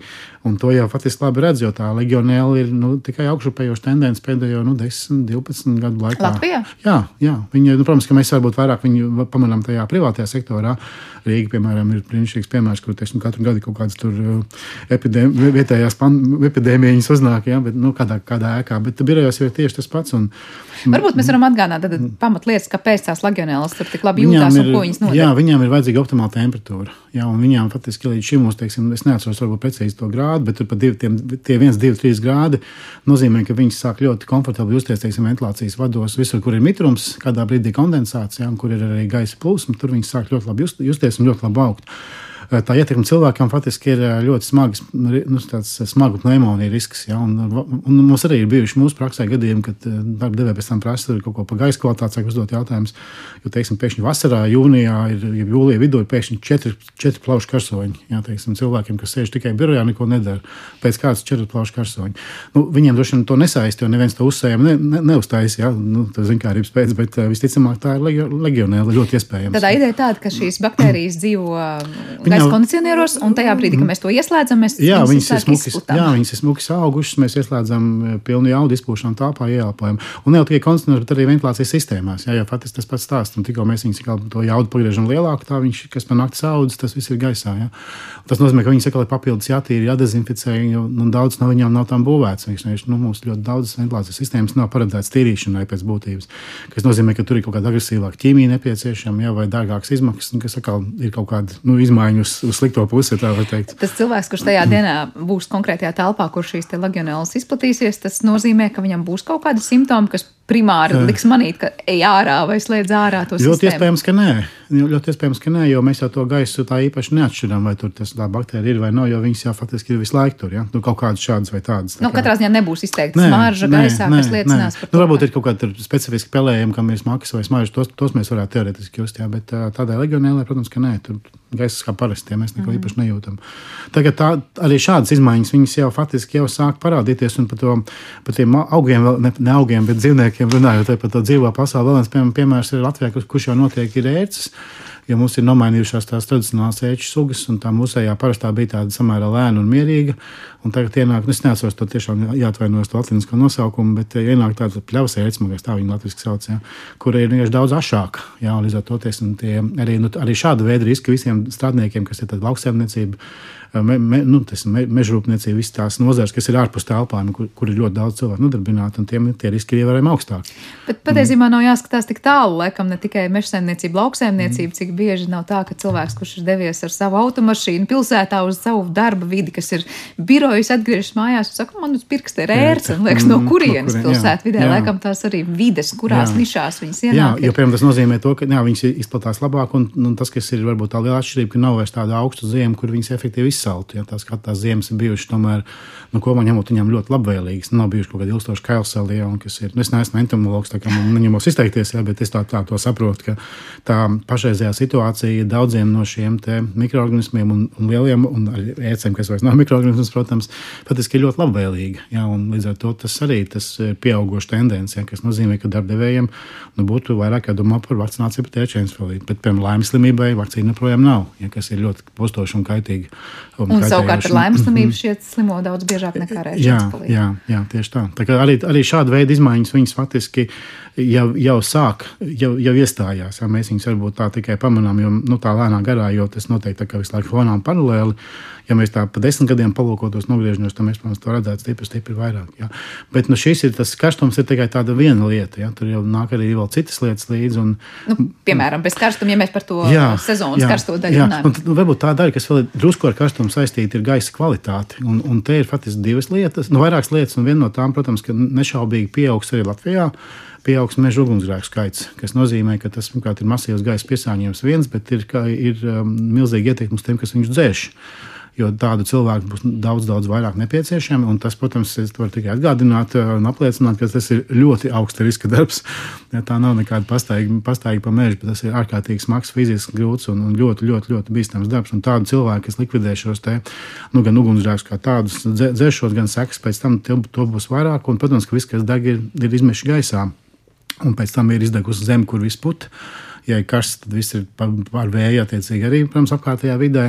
Speaker 5: Un to jau faktiski labi redz, jo tā legionēla ir nu, tikai augšupejoša tendence pēdējo nu, 10, 12 gadu laikā.
Speaker 2: Latvijā?
Speaker 5: Jā, jā. Viņa, nu, protams, ka mēs varbūt vairāk viņu pamanām tajā privātajā sektorā. Rīga, piemēram, ir brīnišķīgs piemērs, kur teiksim, katru gadu kaut kādas tur uh, epidēmi, vietējās epidēmijas uznāk, jā, bet nu, kādā, kādā ēkā. Bet birojos ir tieši tas pats. Un,
Speaker 2: Varbūt mēs varam atgādināt pamatlietas, kāpēc tās legionēlas tur tik labi jūtās ir, un ko viņas nodara.
Speaker 5: Jā, viņām ir vajadzīga optimāla temperatūra. Jā, un viņām faktiski līdz šim mums, teiksim, es neatceros varbūt precīzi to grādu, bet tur pat divi, tiem, tie 1, 2, 3 grādi nozīmē, ka viņas sāk ļoti komfortabli justies, teiksim, ventilācijas vados. Visur, kur ir mitrums, kādā brīdī kondensācija, un kur ir arī gaisa plūsma, tur viņas sāk ļoti labi just, justies un ļoti labi augt. Eh, tā ietekme cilvēkam faktiski ir eh, ļoti smags, nu, tāds eh, smagu pneimonija risks. Ja, un, un mums arī ir bijuši mūsu praksē gadījumi, kad darba devēja pēc tam prasa kaut ko par gaisa kvalitāti, sāk uzdot jautājumus. Jo, teiksim, pēkšņi vasarā, jūnijā, ir, ja jūlijā vidū ir pēkšņi četri, četri plaušu karsoņi. Ja, teiksim, cilvēkiem, kas sēž tikai birojā, neko nedara. Pēc kādas četri plaušu karsoņi. Nu, viņiem droši vien to nesaist, jo neviens to uzsējuma ne, ne, neuztaisīs. Ja, nu, tas zinkārības pēc, bet visticamāk tā ir legionēla ļoti iespējams.
Speaker 2: Tad ideja tāda, ka šīs baktērijas dzīvo gaisa kondicionieros, un tajā brīdī, kad mēs to ieslēdzam, mēs
Speaker 5: jā, viņas ir smuki, jā, viņas ir smuki augušas, mēs ieslēdzam e, pilnu jaudu izpūšanu tāpā ieelpojam. Un ne jau tikai kondicionieros, bet arī ventilācijas sistēmās. Jā, jau faktiski tas pats stāsts. Un tikko mēs viņus to jaudu pagriežam lielāku, tā viņš, kas pa nakti saudzes, tas viss ir gaisā. Jā. Tas nozīmē, ka viņas atkal ir papildus jātīra, jādezinficē, jo nu, daudz no viņām nav tam būvēts. Viņš, nu, mums ļoti daudz ventilācijas sistēmas nav paredzētas tīrīšanai pēc būtības. Tas nozīmē, ka tur ir kaut kāda agresīvāka ķīmija nepieciešama, jā, vai dārgākas izmaksas, kas atkal ir kaut kāda nu, izmaiņa uz, uz slikto pusi, tā var teikt.
Speaker 2: Tas cilvēks, kurš tajā dienā būs konkrētajā telpā, kur šīs legionēlas izplatīsies, tas nozīmē, ka viņam būs kaut kādi simptomi, kas primāri Jā. liks manīt, ka ej ārā vai slēdz ārā to
Speaker 5: ļoti sistēmu. Iespējams, ka nē. Ļoti iespējams, ka nē, jo mēs jau to gaisu tā īpaši neatšķiram, vai tur tas baktērija ir vai nav, jo viņas jau faktiski ir visu laiku tur. Ja? Nu, kaut kādas šādas vai tādas. Tā
Speaker 2: nu. Katrā ziņā nebūs izteikta smarža gaisā, nē, kas liecinās nē. par
Speaker 5: to. Nu, varbūt ir kaut kādi specifiski pelējumi, kam ir smags vai smarža, tos, tos mēs varētu teoretiski just, jā, bet tādai legionēlai, protams, ka nē. Tur gaisa kā parasti, ja mēs neko mm. īpaši nejūtam. Tagad tā, arī šādas izmaiņas viņas jau faktiski jau sāk parādīties, un par, to, par tiem augiem, ne, ne augiem, bet dzīvniekiem runājot par to dzīvo pasauli. Vēl viens piemērs ir Latvijā, kurš jau notiek ir ērces jo mums ir nomainījušās tās tradicionālās ēču sugas, un tā mūsējā parastā bija tāda samērā lēna un mierīga. Un tagad ienāk, nu, es neatceros to tiešām jāatvainojas to latviešu nosaukumu, bet ienāk tāda pļavas ēce, man liekas, tā viņa latviešu sauc, ja, kur ir vienkārši daudz ašāka. Jā, līdz ar to tie, arī, nu, arī šāda veida riski visiem strādniekiem, kas ir lauksēmniecība me, me, nu, me, mežrūpniecība, visas tās nozares, kas ir ārpus telpām, kur, kur ir ļoti daudz cilvēku nodarbināti, un tiem tie riski ir ievērojami augstāki.
Speaker 2: Bet patiesībā mm. nav jāskatās tik tālu, laikam, ne tikai mežsaimniecība, lauksaimniecība, mm. cik bieži nav tā, ka cilvēks, kurš ir devies ar savu automašīnu pilsētā uz savu darba vidi, kas ir birojas, atgriežas mājās un saka, man uz pirksta ir ērts, un liekas, no kurienes mm, no pilsētvidē, laikam tās arī vides, kurās jā. nišās viņas ienāk.
Speaker 5: Jā, jo, piemēram, tas nozīmē to, ka jā, viņas izplatās labāk, un, un tas, kas ir varbūt tā liela atšķirība, ka nav vairs tāda augsta ziema, kur viņas efektīvi izsaltu. Ja, tās, tās ziemas ir bijušas tomēr, nu, ko man ņemot, viņām ļoti labvēlīgas. Nav bijuši kaut kādi ilgstoši kailsali, ja, kas ir, nu, es neesmu entomologs, tā kā man neņemos izteikties, ja, bet es tā, tā to saprotu, ka tā pašreizējā situācija daudziem no šiem mikroorganismiem un, un lieliem, un ēcēm, kas vairs nav mikroorganisms, protams, patiesībā ir ļoti labvēlīga. Ja, līdz ar to tas arī tas ir pieauguša tendence, ja, kas nozīmē, ka darbdevējiem nu, būtu vairāk jādomā par vakcināciju pret ēčēnsfelīti. Bet, piemēram, laimes slimībai vakcīna joprojām nav, ja, kas ir ļoti postoša un kaitīga.
Speaker 2: Un, un savukārt ar laimes *clears throat* slimību šie slimo daudz biežāk nekā reizes.
Speaker 5: Jā, jā, jā, tieši tā. tā arī, arī šāda veida izmaiņas viņas faktiski jau, jau sāk, jau, jau iestājās. Ja, mēs viņus varbūt tā tikai pamanām, jo nu, tā lēnā garā, jo tas notiek visu laiku fonā paralēli. Ja mēs tā pa desmit gadiem palūkotos, nogriežamies, tad mēs, protams, to redzētu stipri, stipri vairāk. Ja. Bet nu, šis ir tas karstums, ir tikai tāda viena lieta. Ja. Tur jau nāk arī vēl citas lietas līdzi. Un,
Speaker 2: nu, piemēram, bez karstuma, ja mēs par to jā, sezonas jā, karsto daļu runājam.
Speaker 5: Tad, nu, varbūt tā daļa, kas vēl ir drusku ar karstumu saistīta, ir gaisa kvalitāte. Un, un te ir faktiski divas lietas, nu, vairākas lietas, un viena no tām, protams, ka nešaubīgi pieaugs arī Latvijā pieaugs meža ugunsgrēku skaits, kas nozīmē, ka tas pirmkārt ir masīvs gaisa piesārņojums viens, bet ir, ir um, milzīgi ietekmi uz tiem, kas viņus dzēš jo tādu cilvēku būs daudz, daudz vairāk nepieciešami. Tas, protams, es varu tikai atgādināt un apliecināt, ka tas ir ļoti augsta riska darbs. *laughs* Ja tā nav nekāda pastāvīga pa mežu, bet tas ir ārkārtīgi smags, fiziski grūts un, un ļoti, ļoti, ļoti bīstams darbs. Un tādu cilvēku, kas likvidē šos te, nu, gan ugunsgrēkus kā tādus, dzēšot, gan sekas pēc tam, to būs vairāk. Un, protams, ka viss, kas deg, ir, ir izmeši gaisā. Un pēc tam ir izdegusi zeme, kur viss putekļi ja ir karsts, tad viss ir par vēju, attiecīgi arī, protams, apkārtējā vidē.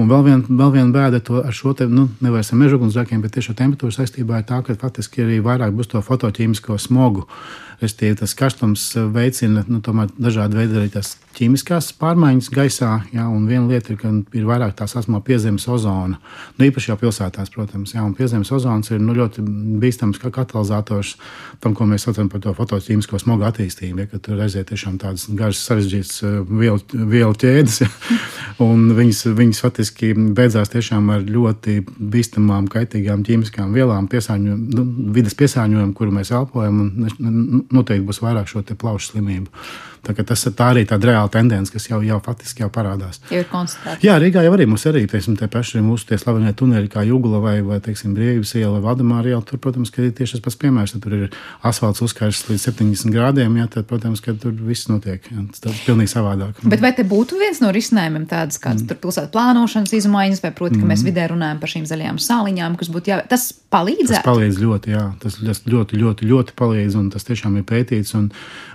Speaker 5: Un vēl viena vēl vien bēda ar šo te, nu, nevis ar mežugunsgrēkiem, bet tieši ar temperatūru saistībā ir tā, ka faktiski arī vairāk būs to fotoķīmisko smogu. Restīvi, tas karstums veicina nu, dažādu veidu arī tās ķīmiskās pārmaiņas gaisā, jā, un viena lieta ir, ka ir vairāk tā saucamā piezemes ozona. Nu, īpaši jau pilsētās, protams, jā, un piezemes ozons ir nu, ļoti bīstams kā katalizators tam, ko mēs saucam par to fotoķīmisko smogu attīstību, ja, kad tur reizē tiešām tādas garas sarežģītas vielu, vielu ķēdes, ja, *laughs* un viņas, viņas faktiski beidzās tiešām ar ļoti bīstamām, kaitīgām ķīmiskām vielām, piesārņojumu, nu, vidas piesārņojumu, kuru mēs elpojam, un noteikti būs vairāk šo plaušu slimību. Tā, tas ir tā arī tāda reāla tendence, kas jau, jau faktiski jau parādās.
Speaker 2: Jau.
Speaker 5: Jā, Rīgā jau arī mums arī teiksim, tie paši mūsu tie slavenie tuneļi, kā Jugla vai, vai teiksim, Brīvības iela vai Vadamāra iela. Tur, protams, ir tieši tas pats piemērs. Tur ir asfalts uzkarsts līdz 70 grādiem, jā, tad, protams, ka tur viss notiek. Jā, tas pilnīgi savādāk.
Speaker 2: Bet vai te būtu viens no risinājumiem tāds, kāds mm. pilsētu plānošanas izmaiņas, vai, proti, ka mm. mēs vidē runājam par šīm zaļajām sāliņām, kas būtu jā, tas palīdzētu?
Speaker 5: Tas palīdz ļoti, jā, tas ļoti, ļoti, ļoti, ļoti palīdz, un tas tiešām ir pētīts.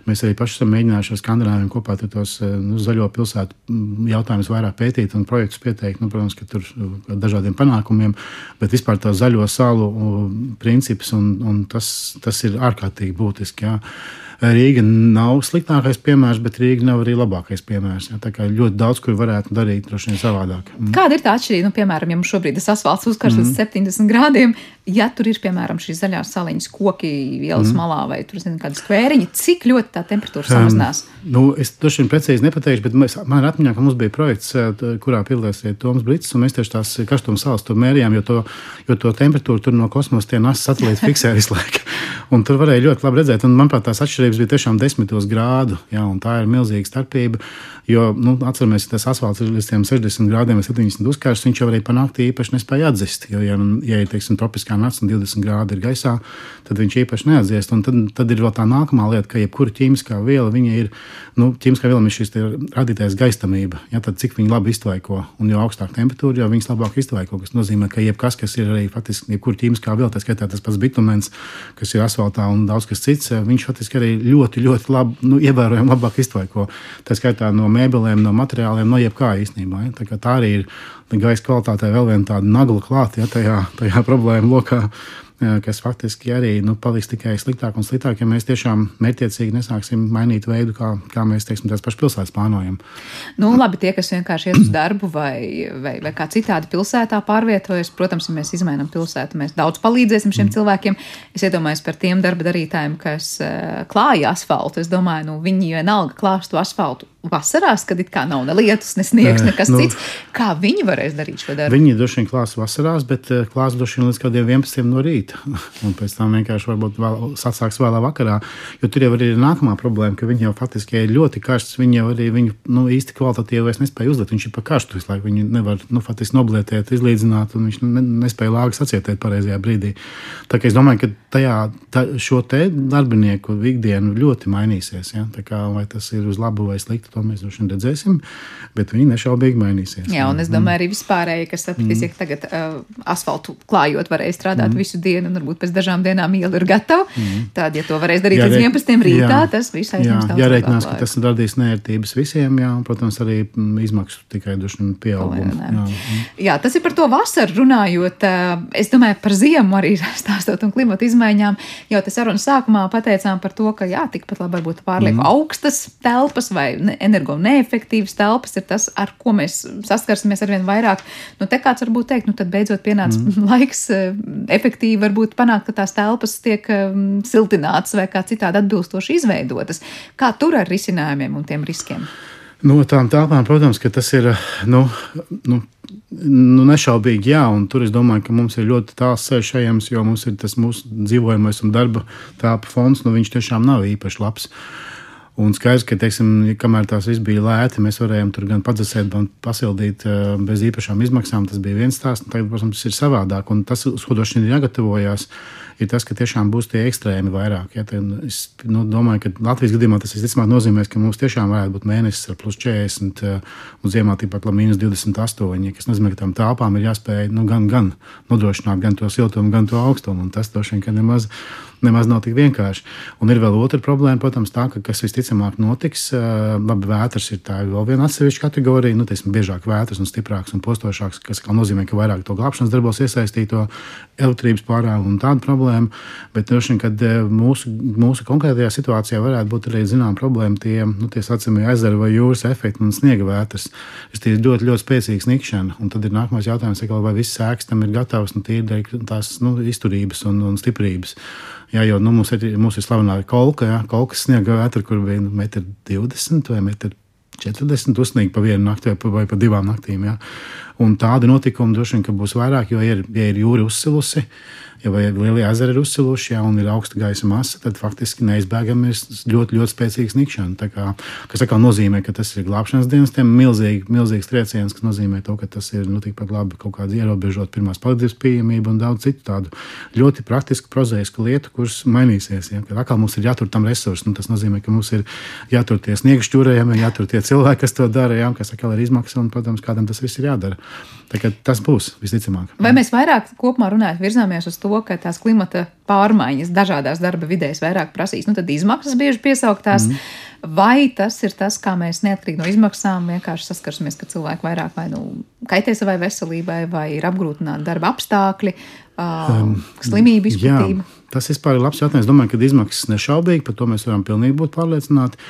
Speaker 5: Mēs arī paši esam mēģinājuši ar skandināviem kopā tos eh, nu, zaļo pilsētu mm, jautājumus vairāk pētīt un projektus pieteikt. Nu, protams, ka tur ar dažādiem panākumiem, bet vispār tā zaļo salu princips un, un tas, tas ir ārkārtīgi būtiski. Jā. Rīga nav sliktākais piemērs, bet Rīga nav arī labākais piemērs. Jā, tā kā ļoti daudz, kur varētu darīt, droši vien savādāk.
Speaker 2: Mm. Kāda ir tā atšķirība? Nu, piemēram, ja mums šobrīd tas asfalts uzkarst mm. uz 70 grādiem, ja tur ir, piemēram, šīs zaļās saliņas koki ielas mm. malā vai tur, zinu, kādas kvēriņi, cik ļoti tā temperatūra samazinās?
Speaker 5: Um, nu, es droši vien precīzi nepateikšu, bet mēs, man ir atmiņā, ka mums bija projekts, kurā piedalījās Toms Brits, un mēs tieši tās karstuma salas tur mērījām, jo to, jo to temperatūru tur no kosmosa tie NASA satelīti *laughs* fiksē visu laiku. Un tur varēja ļoti labi redzēt, un manuprāt, tās atšķirības bija tiešām desmitos grādu. Jā, tā ir milzīga starpība. Jo, nu, atceramies, tas asfalts ir līdz 60 grādiem vai 70 uzkārs, viņš jau arī panākt īpaši nespēja atzist. Jo, ja, ja ir teiksim, tropiskā nakts un 20 grādi ir gaisā, tad viņš īpaši neatdziest. Un tad, tad ir vēl tā nākamā lieta, ka jebkura ķīmiskā viela ir, nu, ķīmiskā viela ir šis radītais gaistamība. Ja, tad cik viņi labi iztvaiko, un jo augstāka temperatūra, jo viņas labāk iztvaiko. Tas nozīmē, ka jebkas, kas ir arī faktiski jebkura ķīmiskā viela, tā skaitā tas pats bitumens, kas ir asfaltā un daudz kas cits, viņš faktiski arī ļoti, ļoti labi, nu, ievērojami labāk iztvaiko. Tā skaitā no mēbelēm, no materiāliem, no jebkā īstenībā. Ja? Tā, tā arī ir gaisa kvalitātei vēl viena tāda nagla klāta ja, tajā, tajā problēmu lokā. Kas faktiski arī nu, paliks tikai sliktāk un sliktāk, ja mēs tiešām mērķiecīgi nesāksim mainīt veidu, kā, kā mēs teiksim, tās pašas pilsētas plānojam.
Speaker 2: Nu, labi, tie, kas vienkārši iet uz darbu vai, vai, vai kā citādi pilsētā pārvietojas, protams, ja mēs izmainām pilsētu, mēs daudz palīdzēsim šiem mm. cilvēkiem. Es iedomājos par tiem darba darītājiem, kas uh, klāja asfaltu. Es domāju, nu, viņi vienalga klāstu asfaltu vasarās, kad it kā nav ne lietus, ne sniegs, nekas nu, cits. Kā viņi varēs darīt šo darbu?
Speaker 5: Viņi droši vien klās vasarās, bet klās droši vien līdz kādiem 11 no rīta. *laughs* Un pēc tam vienkārši varbūt vēl sasāks vēlā vakarā. Jo tur jau ir nākamā problēma, ka viņi jau faktiski ir ļoti karsts. Viņi jau arī viņu nu, īsti kvalitatīvi vairs nespēja uzlikt. Viņš ir pa karstu visu laiku. Viņu nevar nu, faktiski noblētēt, izlīdzināt, un viņš ne, nespēja lāgas atsietēt pareizajā brīdī. Tā kā es domāju, ka tajā, tā, šo te darbinieku ikdienu ļoti mainīsies. Ja? Kā, vai tas ir uz labu vai sliktu, to mēs droši vien redzēsim, bet viņi nešaubīgi mainīsies.
Speaker 2: Jā, un es domāju, arī vispārēji, kas sapratīs, mm. ja tagad uh, asfaltu klājot varēja strādāt mm. visu dienu, un varbūt pēc dažām dienām iela ir gatava, mm. tad, ja to varēs darīt jā, līdz 11. rītā, jā, tas viss aizņems daudz.
Speaker 5: Jārēķinās, ka tas radīs nērtības visiem, jā, un, protams, arī mm, izmaksu tikai duši pieaugumu. Jā.
Speaker 2: Mm. jā, tas ir par to vasaru runājot. Uh, es domāju, par ziemu arī *laughs* stāstot un klimatu izmaiņām. Jau tas sarunas sākumā pateicām par to, ka jā, tikpat labi varbūt pārlieku mm. augstas telpas vai energo neefektīvas telpas ir tas, ar ko mēs saskarsimies arvien vairāk. Nu, te kāds varbūt teikt, nu tad beidzot pienāca mm. *laughs* laiks eh, efektīvi varbūt panākt, ka tās telpas tiek um, siltinātas vai kā citādi atbilstoši izveidotas. Kā tur ar risinājumiem un tiem riskiem?
Speaker 5: No tām telpām, protams, tas ir nu, nu, nu, nešaubīgi jā, un tur es domāju, ka mums ir ļoti tāls ceļš ejams, jo mums ir tas mūsu dzīvojamais un darba telpu fonds, nu viņš tiešām nav īpaši labs. Uh, Un skaidrs, ka, teiksim, kamēr tās viss bija lēti, mēs varējām tur gan padzesēt, gan pasildīt uh, bez īpašām izmaksām. Tas bija viens stāsts, un tagad, protams, ir savādāk. Un tas, uz ko droši vien ir jāgatavojas, ir tas, ka tiešām būs tie ekstrēmi vairāk. Ja? Tad es nu, domāju, ka Latvijas gadījumā tas visticamāk nozīmē, ka mums tiešām varētu būt mēnesis ar plus 40 uh, un ziemā tikpat labi mīnus 28. Tas nozīmē, ka tām telpām ir jāspēj nu, gan, gan nodrošināt gan to siltumu, gan to augstumu. Un tas droši vien nemaz nemaz nav tik vienkārši. Un ir vēl otra problēma, protams, tā, ka kas visticamāk notiks. Labi, vētras ir tā vēl viena atsevišķa kategorija, nu, teiksim, biežāk vētras un stiprāks un postošāks, kas nozīmē, ka vairāk to glābšanas darbos iesaistīto elektrības pārāvumu un tādu problēmu. Bet droši vien, kad mūsu, mūsu konkrētajā situācijā varētu būt arī zinām problēma tie, nu, tie sacījumi ezera vai jūras efekti un sniega vētras. Tas ir ļoti, ļoti spēcīgs nikšana. Un tad ir nākamais jautājums, vai viss sēks tam ir gatavs nu, tīri tās nu, izturības un, un stiprības. Jā, jo nu, mums, ir, mums ir slavenā kolka, jā, kolkas sniega vētra, kur bija nu, 1,20 m vai 1,40 m uzsnīgi pa vienu nakti vai pa, vai pa divām naktīm. Jā. Un tādi notikumi droši vien būs vairāk, jo ir, ja ir jūra uzsilusi ja lielie ezeri ir uzsiluši ja, ir augsta gaisa masa, tad faktiski neizbēgami ir ļoti, ļoti spēcīga snikšana. Kā, kas atkal nozīmē, ka tas ir glābšanas dienestiem milzīgi, milzīgs trieciens, kas nozīmē to, ka tas ir nu, tikpat labi kaut kāda ierobežot pirmās palīdzības pieejamība un daudz citu tādu ļoti praktisku, prozēisku lietu, kuras mainīsies. Ja. Kad atkal mums ir jātur tam resursi, nu, tas nozīmē, ka mums ir jātur tie sniegšķūrējumi, jātur tie cilvēki, kas to dara, ja, kas atkal ir izmaksas un, protams, kādam tas viss ir jādara. Tas būs visticamāk.
Speaker 2: Vai mēs vairāk kopumā runājam, virzāmies uz to, ka tās klimata pārmaiņas dažādās darba vidēs vairāk prasīs, nu tad izmaksas bieži piesauktās. Mm. Vai tas ir tas, kā mēs neatkarīgi no izmaksām vienkārši saskarsimies, ka cilvēki vairāk vai nu kaitē savai veselībai, vai ir apgrūtināti darba apstākļi, um, slimību izplatība? Jā.
Speaker 5: Tas vispār ir labs jautājums. Es domāju, ka izmaksas nešaubīgi, par to mēs varam pilnīgi būt pārliecināti.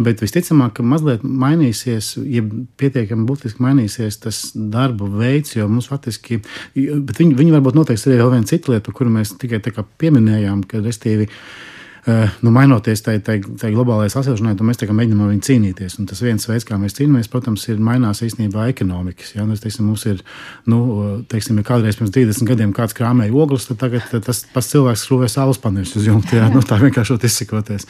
Speaker 5: Bet visticamāk, ka mazliet mainīsies, ja pietiekami būtiski mainīsies tas darba veids, jo mums faktiski, bet viņi, viņi varbūt noteiks arī vēl vienu citu lietu, kuru mēs tikai pieminējām, ka restīvi. Eh, nu, mainoties tai, tai, tai globālajai sasilšanai, tad mēs mēģinām ar viņu cīnīties. Un tas viens veids, kā mēs cīnāmies, protams, ir mainās īstenībā ekonomikas. Ja? Nu, teiksim, mums ir, nu, teiksim, ja kādreiz pirms 30 gadiem kāds krāmēja ogles, tad tagad tas pats cilvēks skrūvē saules paneļus uz jumta. Ja? Nu, tā vienkārši izsakoties.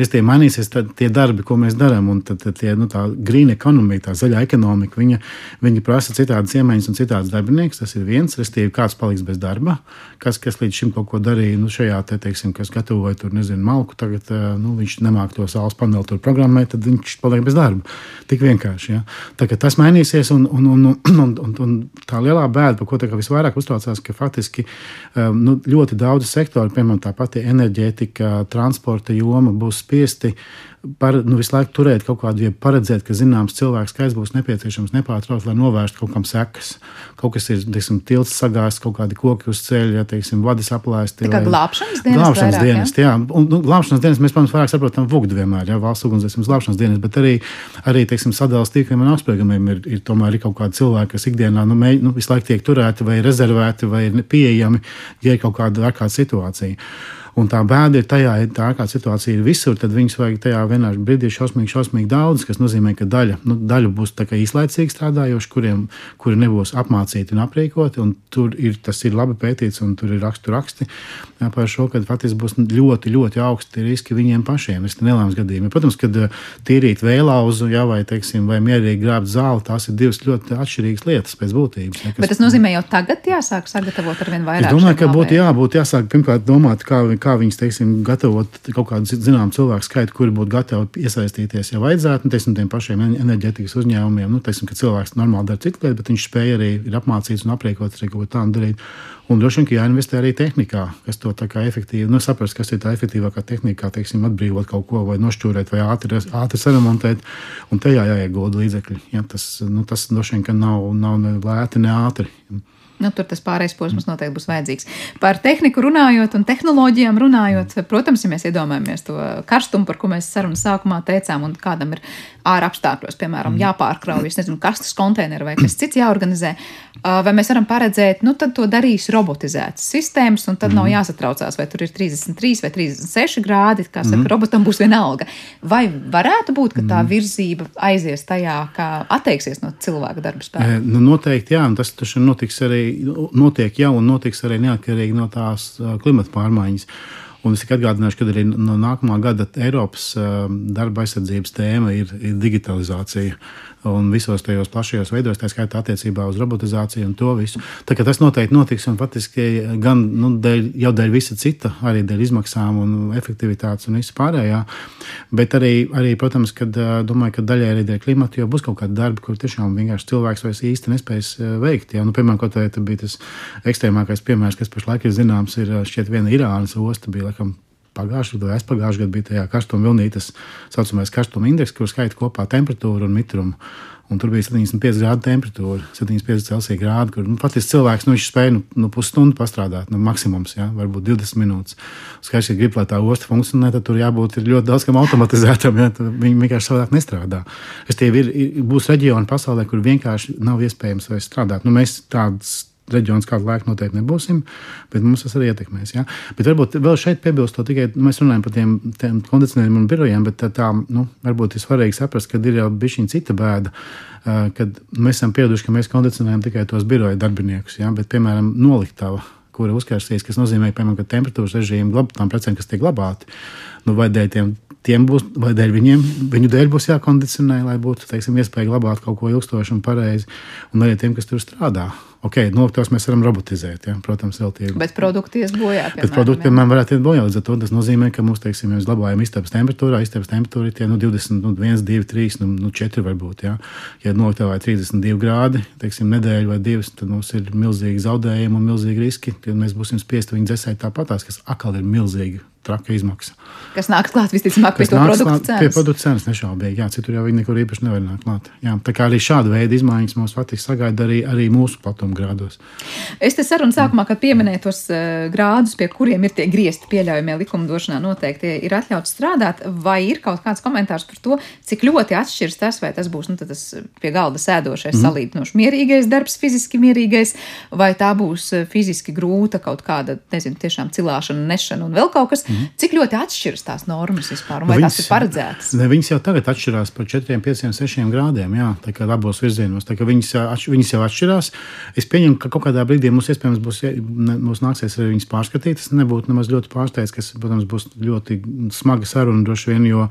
Speaker 5: Es tie mainīsies tad, tie darbi, ko mēs darām, un tad, tad tie, nu, tā green ekonomika, tā zaļā ekonomika, viņa, viņa prasa citādas iemaņas un citādas darbiniekus. Tas ir viens, respektīvi, kāds paliks bez darba, kas, kas līdz šim kaut ko darīja, nu, šajā te, teiksim, kas gatavoja tur, nezinu, nezinu, malku, tagad nu, viņš nemāk to saules paneli tur programmēt, tad viņš paliek bez darba. Tik vienkārši. Ja? Tā, tas mainīsies, un, un, un, un, un, un tā lielā bēda, par ko visvairāk uztraucās, ka faktiski nu, ļoti daudz sektoru, piemēram, tā pati enerģētika, transporta joma būs spiesti par, nu, visu laiku turēt kaut kādu, ja paredzēt, ka zināms cilvēks skaits būs nepieciešams nepārtraukti, lai novērstu kaut kam sekas. Kaut kas ir, teiksim, tilts sagāzts, kaut kādi koki uz ceļa, ja, teiksim, vadis aplēsti.
Speaker 2: Tā kā glābšanas dienas.
Speaker 5: Glābšanas
Speaker 2: vairāk,
Speaker 5: dienas, jā. jā. Un, nu, glābšanas dienas mēs, protams, vairāk saprotam vugdu vienmēr, ja valsts ugunsdzēsības glābšanas dienas, bet arī, arī teiksim, sadalās tīkliem un apspriegumiem ir, ir tomēr ir kaut kādi cilvēki, kas ikdienā nu, mēģ, nu, visu laiku tiek turēti vai rezervēti vai ir pieejami, ja ir kaut kāda ārkārtas situācija. Un tā bēda ir tajā, tā kā situācija ir visur, tad viņus vajag tajā vienā brīdī šausmīgi, šausmīgi daudz, kas nozīmē, ka daļa, nu, daļa būs īslaicīgi strādājoši, kuriem kuri nebūs apmācīti un aprīkoti. Un tur ir, tas ir labi pētīts, un tur ir rakstu raksti jā, par šo, ka faktiski būs ļoti, ļoti augsti riski viņiem pašiem. Es nelēmu gadījumā. Protams, kad eh, tīrīt vēlauzu, jā, vai, teiksim, vai mierīgi grābt zāli, tās ir divas ļoti atšķirīgas lietas pēc būtības. Jā,
Speaker 2: kas, Bet tas nozīmē jau tagad jāsāk sagatavot ar vien vairāk.
Speaker 5: Es domāju, ka būtu jābūt jāsāk pirmkārt domāt, kā, kā kā viņas teiksim, gatavot kaut kādu zināmu cilvēku skaitu, kuri būtu gatavi iesaistīties, ja vajadzētu, nu, teiksim, tiem pašiem enerģētikas uzņēmumiem. Nu, teiksim, ka cilvēks normāli dara citu lietu, bet viņš spēja arī ir apmācīts un aprīkots arī kaut ko tādu darīt. Un droši vien, ka jāinvestē arī tehnikā, kas to tā kā efektīvi, nu, saprast, kas ir tā efektīvākā tehnika, teiksim, atbrīvot kaut ko vai nošķūrēt vai ātri, ātri saremontēt. Un tajā jāiegulda līdzekļi. Ja, tas, nu, tas droši vien, ka nav, nav ne lēti, ne ātri.
Speaker 2: Nu, tur tas pārējais posms noteikti būs vajadzīgs. Par tehniku runājot un tehnoloģijām runājot, protams, ja mēs iedomājamies to karstumu, par ko mēs sarunas sākumā teicām, un kādam ir ārā apstākļos, piemēram, mm. jāpārkraujas, nezinu, kastes konteineru vai kas cits jāorganizē, vai mēs varam paredzēt, nu, tad to darīs robotizētas sistēmas, un tad mm. nav jāsatraucās, vai tur ir 33 vai 36 grādi, kā saka, mm. robotam būs viena alga. Vai varētu būt, ka tā virzība aizies tajā, kā atteiksies no cilvēka darba spēka?
Speaker 5: Nu, noteikti, jā, un tas taču notiks arī notiek jau un notiks arī neatkarīgi no tās klimata pārmaiņas. Un es tikai atgādināšu, ka arī no nākamā gada Eiropas darba aizsardzības tēma ir, ir digitalizācija un visos tajos plašajos veidos, tā skaitā attiecībā uz robotizāciju un to visu. Tā, tas noteikti notiks un patiesībā gan nu, dēļ, jau dēļ visa cita, arī dēļ izmaksām un efektivitātes un visu pārējā. Bet arī, arī protams, kad, domāju, ka daļai arī dēļ klimata, jo būs kaut kāda darba, kur tiešām vienkārši cilvēks vairs īsti nespēs veikt. Ja? Nu, piemēram, kaut kā bija tas ekstrēmākais piemērs, kas pašlaik ir zināms, ir šķiet viena Irānas osta, bija laikam pagājušā gada, aizpagājušā gada bija tajā karstuma vilnī, tas saucamais karstuma indeks, kur skaita kopā temperatūru un mitrumu. Un tur bija 75 grādu temperatūra, 75 Celsija grādi, kur nu, patiesībā cilvēks nu, spēja nu, nu, pusstundu pastrādāt, nu, maksimums, ja, varbūt 20 minūtes. Skaidrs, ja grib, lai tā osta funkcionē, tad tur jābūt ļoti daudz kam automatizētam. Ja, viņi vienkārši savādāk nestrādā. Es tie ir, ir, būs reģioni pasaulē, kur vienkārši nav iespējams strādāt. Nu, mēs tādas reģions kādu laiku noteikti nebūsim, bet mums tas arī ietekmēs. Ja? Bet varbūt vēl šeit piebilstot tikai, nu, mēs runājam par tiem, kondicionieriem un birojiem, bet tā, tā nu, varbūt ir svarīgi saprast, ka ir jau bišķiņa cita bēda, kad mēs esam pieraduši, ka mēs kondicionējam tikai tos biroja darbiniekus, ja? bet, piemēram, noliktava kura uzkarsīs, kas nozīmē, piemēram, ka temperatūras režīmu tām precēm, kas tiek glabāti, nu, vai dēļ tiem, tiem būs, vai dēļ viņiem, viņu dēļ būs jākondicionē, lai būtu, teiksim, iespēja glabāt kaut ko ilgstošu un pareizi, un arī tiem, kas tur strādā. Ok, nokļūs mēs varam robotizēt, ja, protams, vēl tie.
Speaker 2: Bet produkti ies bojā.
Speaker 5: Piemēram, Bet produkti, piemēram, varētu iet bojā. Līdz ar to tas nozīmē, ka mums, teiksim, mēs glabājam istabas temperatūrā, istabas temperatūra ir tie nu, 20, nu, 1, 2, 3, nu, nu 4 varbūt. Ja, ja nokļūs 32 grādi, teiksim, nedēļu vai divas, tad mums ir milzīgi zaudējumi un milzīgi riski. Tad mēs būsim spiesti viņu dzēsēt tāpatās, kas atkal ir milzīgi traka izmaksa.
Speaker 2: Kas nāks klāt visticamāk pie to produktu cenas?
Speaker 5: Pie produktu cenas nešaubīgi, jā, citur jau viņi nekur īpaši nevar nākt klāt. Jā, tā kā arī šāda veida izmaiņas mums faktiski sagaida arī, arī mūsu platuma grādos.
Speaker 2: Es te sarunu sākumā, kad pieminēju tos uh, grādus, pie kuriem ir tie griezti pieļaujamie likumdošanā noteikti ir atļauts strādāt, vai ir kaut kāds komentārs par to, cik ļoti atšķirs tas, vai tas būs nu, tas pie galda sēdošais, mm. salīdzinoši mierīgais darbs, fiziski mierīgais, vai tā būs eh, fiziski grūta kaut kāda, nezinu, tiešām cilāšana, nešana un vēl kaut kas. Mm. -hmm. Cik ļoti atšķiras tās normas vispār, un vai viņas, tās ir paredzētas?
Speaker 5: Ne, viņas jau tagad atšķirās par 4, 5, 6 grādiem, jā, tā kā abos virzienos. Tā kā viņas, atš, viņas jau atšķirās. Es pieņemu, ka kaut kādā brīdī mums iespējams būs, mums nāksies arī viņas pārskatīt. Tas nebūtu nemaz ļoti pārsteigts, kas, protams, būs ļoti smaga saruna droši vien, jo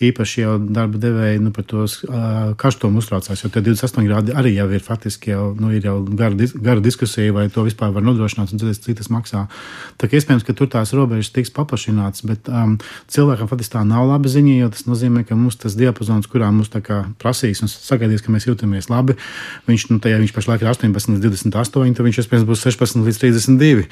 Speaker 5: īpaši jau darba devēji nu, par tos uh, karstumu uztraucās, jo tie 28 grādi arī jau ir faktiski jau, nu, ir jau gara, dis, gara diskusija, vai to vispār var nodrošināt un cik tas maksā. Tā kā iespējams, ka tur tās robežas tiks paplašinātas paplašināts, bet um, cilvēkam faktiski tā nav laba ziņa, jo tas nozīmē, ka mums tas diapazons, kurā mums prasīs un sagaidīs, ka mēs jūtamies labi, viņš, nu, tajā, viņš pašlaik ir 18 līdz 28, tad viņš iespējams būs 16 līdz 32.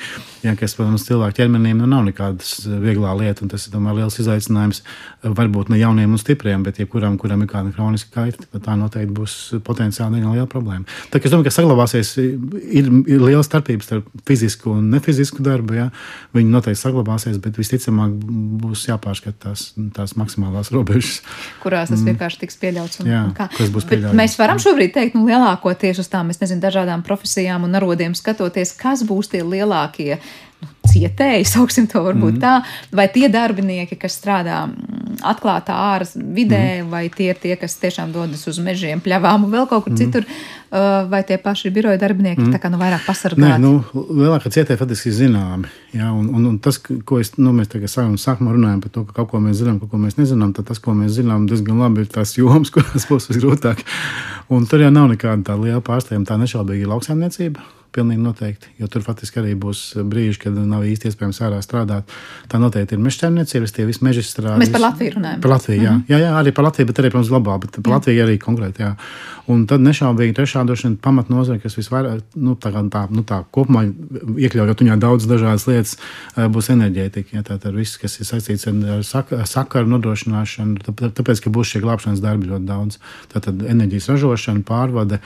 Speaker 5: Ja, kas, protams, cilvēku ķermenim nu, nav nekādas vieglā lieta, un tas ir tomēr liels izaicinājums varbūt ne jauniem un stipriem, bet jebkuram, kuram ir kāda kroniska kaita, tā noteikti būs potenciāli liela problēma. Tā, es domāju, ka saglabāsies, ir, ir liela starpība starp fizisku un nefizisku darbu. Ja? Viņi noteikti saglabāsies, bet visticamāk būs jāpārskata tās, tās maksimālās robežas.
Speaker 2: Kurās tas mm. vienkārši tiks pieļauts?
Speaker 5: Un, jā, kas būs pieļauts?
Speaker 2: Mēs varam šobrīd teikt, nu, lielākoties uz tām, es nezinu, dažādām profesijām un arodiem skatoties, kas būs tie lielākie nu, cietēji, *laughs* sauksim to varbūt mm. tā, vai tie darbinieki, kas strādā mm, atklātā āras vidē, mm. vai tie ir tie, kas tiešām dodas uz mežiem, pļavām un vēl kaut kur mm. citur, uh, vai tie paši biroja darbinieki mm. tā kā nu vairāk pasargāti?
Speaker 5: Nē, nu, lielākā cietēji faktiski ir zināmi, jā, un, un, un tas, ko es, nu, mēs tagad sākam, sākumā runājam par to, ka kaut ko mēs zinām, kaut ko mēs nezinām, tad tas, ko mēs zinām, diezgan labi ir tās jomas, *laughs* kurās būs visgrūtāk. Un tur jau nav nekāda tā liela pārsteiguma, tā nešaubīgi ir lauksaimniecība Pilnīgi noteikti, jo tur faktiski arī būs brīži, kad nav īsti iespējams ārā strādāt. Tā noteikti ir mežķērniecības, tie visi meži strādā.
Speaker 2: Mēs par Latviju runājam.
Speaker 5: Par Latviju, jā. Mm -hmm. jā, jā, arī par Latviju, bet arī, protams, globāli, bet par jā. Latviju arī konkrēti, jā. Un tad nešaubīgi trešā droši vien pamatnozara, kas visvairāk, nu, tā, tā, nu, tā kopumā iekļaujot viņā daudz dažādas lietas, būs enerģētika. Ja, Tātad viss, kas ir saistīts ar sak sakaru nodrošināšanu, tāpēc, ka būs šie glābšanas darbi ļoti daudz. Tātad enerģijas ražošana, pārvade,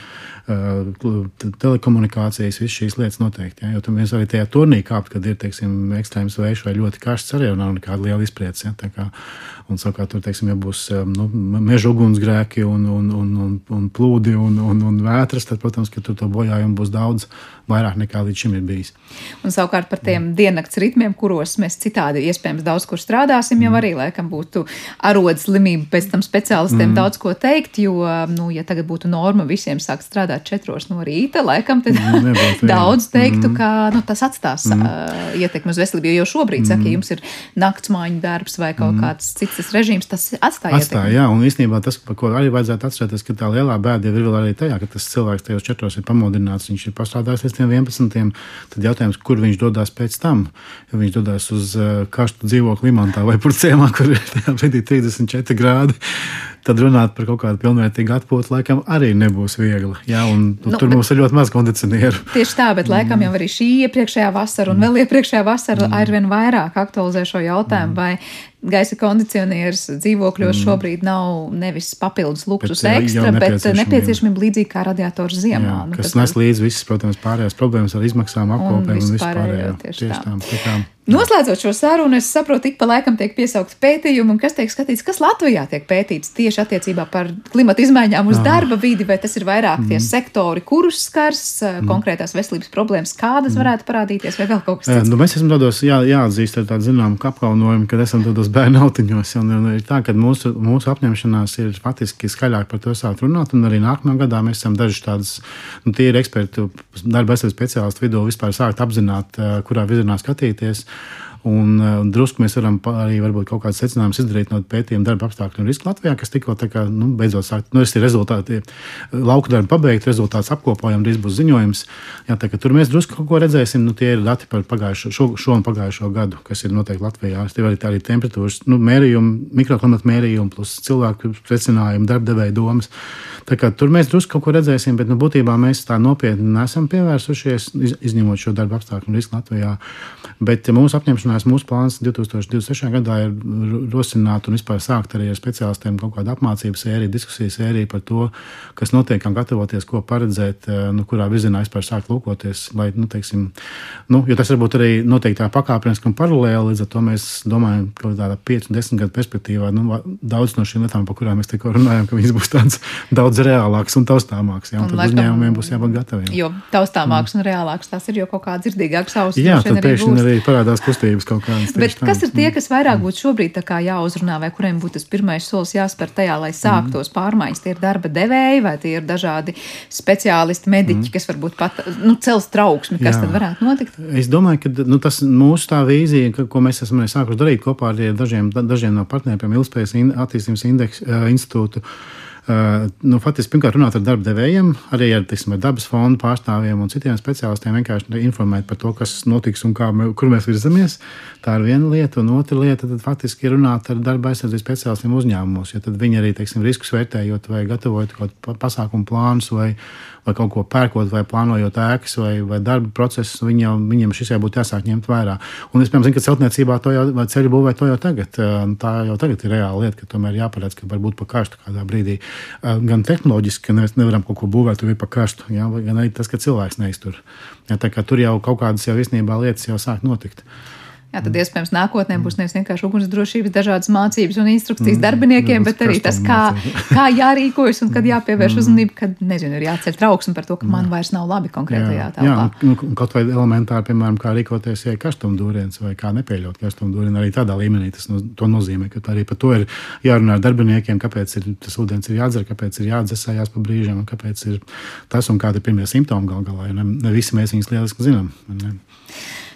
Speaker 5: telekomunikācijas, visas šīs lietas noteikti. Ja, jo tur mēs arī tajā turnī kāpjam, kad ir teiksim, ekstrēms vējš vai ļoti karsts, arī nav nekāda liela izpriece. Ja, kā, un savukārt tur teiksim, ja būs nu, meža ugunsgrēki un, un, un, un, un plūdi un, un, un vētras, tad, protams, ka tur to bojājumu būs daudz vairāk nekā līdz šim ir bijis.
Speaker 2: Un savukārt par tiem mm. diennakts ritmiem, kuros mēs citādi iespējams daudz kur strādāsim, mm. jau arī laikam būtu arodas slimība pēc tam speciālistiem mm. daudz ko teikt, jo, nu, ja tagad būtu norma visiem sākt strādāt četros no rīta, laikam tad mm, nebūtu, daudz teiktu, mm. ka nu, tas atstās mm. uh, ietekmi uz veselību, jo šobrīd, mm. saka, ja jums ir naktsmāņu darbs vai kaut mm. kāds cits režīms, tas atstāja.
Speaker 5: Atstāja, jā, un īstenībā tas, par ko arī vajadzētu atcerēties, ka tā lielā bēda ir vēl arī tajā, ka tas cilvēks tajos četros ir pamodināts, viņš ir pastrādājis līdz 11. Tad jautājums, kur viņš dodas pēc tam? Ja viņš dodas uz karstu dzīvokli Limantā vai Purcēmā, kur ir tajā brīdī 34 grādi, tad runāt par kaut kādu pilnvērtīgu atpūtu laikam arī nebūs viegli. Jā, un, nu, nu, tur bet, mums ir ļoti maz kondicionieru.
Speaker 2: Tieši tā, bet laikam mm. jau arī šī iepriekšējā vasara un mm. vēl iepriekšējā vasara mm. aizvien vairāk aktualizē šo jautājumu, mm. vai gaisa kondicionieris dzīvokļos mm. šobrīd nav nevis papildus luksus bet, ekstra, bet nepieciešamība līdzīgi kā radiators ziemā. Jā,
Speaker 5: nu, kas nes līdzi visas, protams, pārējās problēmas ar izmaksām, apkopēm un, vispārējo. Tieši tā. tā, tā kā,
Speaker 2: Noslēdzot šo sarunu, es saprotu, ik pa laikam tiek piesaukts pētījumi, un kas tiek skatīts, kas Latvijā tiek pētīts tieši attiecībā par klimata izmaiņām uz Jā. darba vidi, vai tas ir vairāk mm. tie sektori, kurus skars mm. konkrētās veselības problēmas, kādas mm. varētu parādīties, vai vēl kaut kas cits.
Speaker 5: Nu, mēs esam tādos, jā, jāatzīst ar tādu zināmu apkaunojumu, kad esam tādos bērnu autiņos, un, un ir tā, ka mūsu, mūsu apņemšanās ir faktiski skaļāk par to sākt runāt, un arī nākamajā gadā mēs esam daži tādas, nu, tie ir eksperti, darba aizsardzības speciālistu vidū vispār sākt apzināt, kurā virzienā skatīties. Un, un drusku mēs varam arī kaut kādus secinājumus izdarīt no pētījuma darba apstākļu un riska Latvijā, kas tikko kā, nu, beidzot sāk, nu, ir rezultāti, lauka darbi pabeigti, rezultāts apkopojam, drīz būs ziņojums. Jā, tā, tur mēs drusku kaut ko redzēsim, nu, tie ir dati par pagājušo, šo, šo un pagājušo gadu, kas ir noteikti Latvijā. Tur arī arī temperatūras, nu, mērījumi, mikroklimata mērījumi, plus cilvēku secinājumi, darbdevēja domas. Tā kā tur mēs drusku kaut ko redzēsim, bet nu, būtībā mēs tā nopietni nesam pievērsušies, iz, izņemot šo darbu apstākļu risku Latvijā. Bet mūsu apņemšanās, mūsu plāns 2026. gadā ir rosināt un vispār sākt arī ar speciālistiem kaut kādu apmācību sēriju, diskusiju sēriju par to, kas notiek, kā gatavoties, ko paredzēt, eh, nu, kurā virzienā vispār sākt lūkoties. Lai, nu, teiksim, nu, jo tas varbūt arī notiek tā pakāpeniski un paralēli, līdz ar to mēs domājam, ka tādā 5, 10 gadu perspektīvā nu, daudz no šīm lietām, par kurām mēs tikko runājam, ka viņas būs tādas daudz reālākas un taustāmākas. Jā, un un tad laikam, uzņēmumiem būs jābūt gataviem.
Speaker 2: Jo taustāmākas mm. un reālākas tas ir, jo kaut kā dzirdīgāks ausis.
Speaker 5: Jā, tad pēkšņi arī parādās kustības kaut kādas.
Speaker 2: Bet kas ir tie, kas vairāk būtu šobrīd jāuzrunā, vai kuriem būtu tas pirmais solis jāspēr tajā, lai sāktos mm. pārmaiņas? Tie ir darba devēji, vai tie ir dažādi speciālisti, mediķi, mm. kas varbūt pat nu, cels trauksmi, kas Jā. tad varētu notikt?
Speaker 5: Es domāju, ka nu, tas mūsu tā vīzija, ka, ko mēs esam sākuši darīt kopā ar dažiem, dažiem no partneriem, ilgspējas attīstības indeks, institūtu. Uh, nu, faktiski, pirmkārt, runāt ar darba devējiem, arī ar, tiksim, ar dabas fondu pārstāvjiem un citiem speciālistiem, vienkārši informēt par to, kas notiks un kā, kur mēs virzamies. Tā ir viena lieta, un otra lieta tad faktiski ir runāt ar darba aizsardzības speciālistiem uzņēmumos, jo tad viņi arī, teiksim, riskus vērtējot vai gatavojot kaut kādu pasākumu plānus vai, vai kaut ko pērkot vai plānojot ēkas vai, vai darba procesus, viņam, viņam šis jābūt jāsāk ņemt vērā. Un es, zinu, ka celtniecībā to jau, vai ceļu būvē to jau tagad. Tā jau tagad ir reāla lieta, ka tomēr jāparedz, ka varbūt pa karstu kādā brīdī. Gan tehnoloģiski, ka mēs nevaram kaut ko būvēt, vai pa karstu, jā, gan arī tas, ka cilvēks neiztur. Jā, tā kā tur jau kaut kādas jau īstenībā lietas jau sāk notikt.
Speaker 2: Jā, tad iespējams nākotnē būs nevis vienkārši ugunsdrošības dažādas mācības un instrukcijas mm, darbiniekiem, jā, bet arī tas, kā, kā jārīkojas un kad jāpievērš mm. uzmanība, kad, nezinu, ir jāceļ trauksme par to, ka man vairs nav labi konkrētajā telpā. Jā,
Speaker 5: un, un kaut vai elementāri, piemēram, kā rīkoties, ja ir karstumdūriens vai kā nepieļaut karstumdūrienu, arī tādā līmenī tas no, nozīmē, ka arī par to ir jārunā ar darbiniekiem, kāpēc ir, tas ūdens ir jādzer, kāpēc ir jādzesējās pa brīžam, un kāpēc ir tas un kādi ir pirmie simptomi gal galā. Ne, ne visi mēs viņus lieliski zinām. Ne.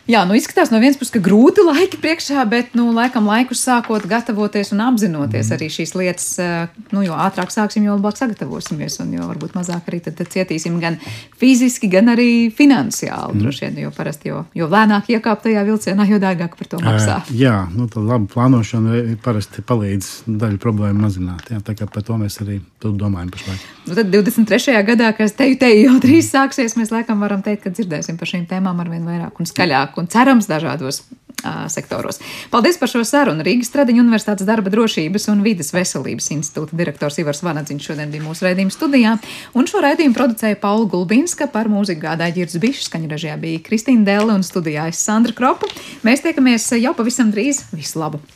Speaker 2: Jā, nu izskatās no vienas puses, ka grūti laiki priekšā, bet, nu, laikam laikus sākot gatavoties un apzinoties mm. arī šīs lietas, eh, nu, jo ātrāk sāksim, jo labāk sagatavosimies, un jo varbūt mazāk arī tad, tad cietīsim gan fiziski, gan arī finansiāli, mm. droši vien, jo parasti, jo, jo lēnāk iekāpt tajā vilcienā, jo dārgāk par to maksā.
Speaker 5: Uh, jā, nu, tā laba plānošana parasti palīdz daļu problēmu mazināt, jā, tā kā par to mēs arī domājam pašlaik.
Speaker 2: Nu, tad 23. gadā, kas teju jau drīz sāksies, mēs laikam varam teikt, ka dzirdēsim par šīm tēmām arvien vairāk un skaļāk un cerams dažādos sektoros. Paldies par šo sarunu. Rīgas Tradiņu Universitātes darba drošības un vidas veselības institūta direktors Ivars Vanadziņš šodien bija mūsu raidījuma studijā, un šo raidījumu producēja Paula Gulbinska par mūziku gādāja Girds Bišs, skaņu režijā bija Kristīna Delle un studijā es Sandra Kropa. Mēs tiekamies jau pavisam drīz. Visu labu!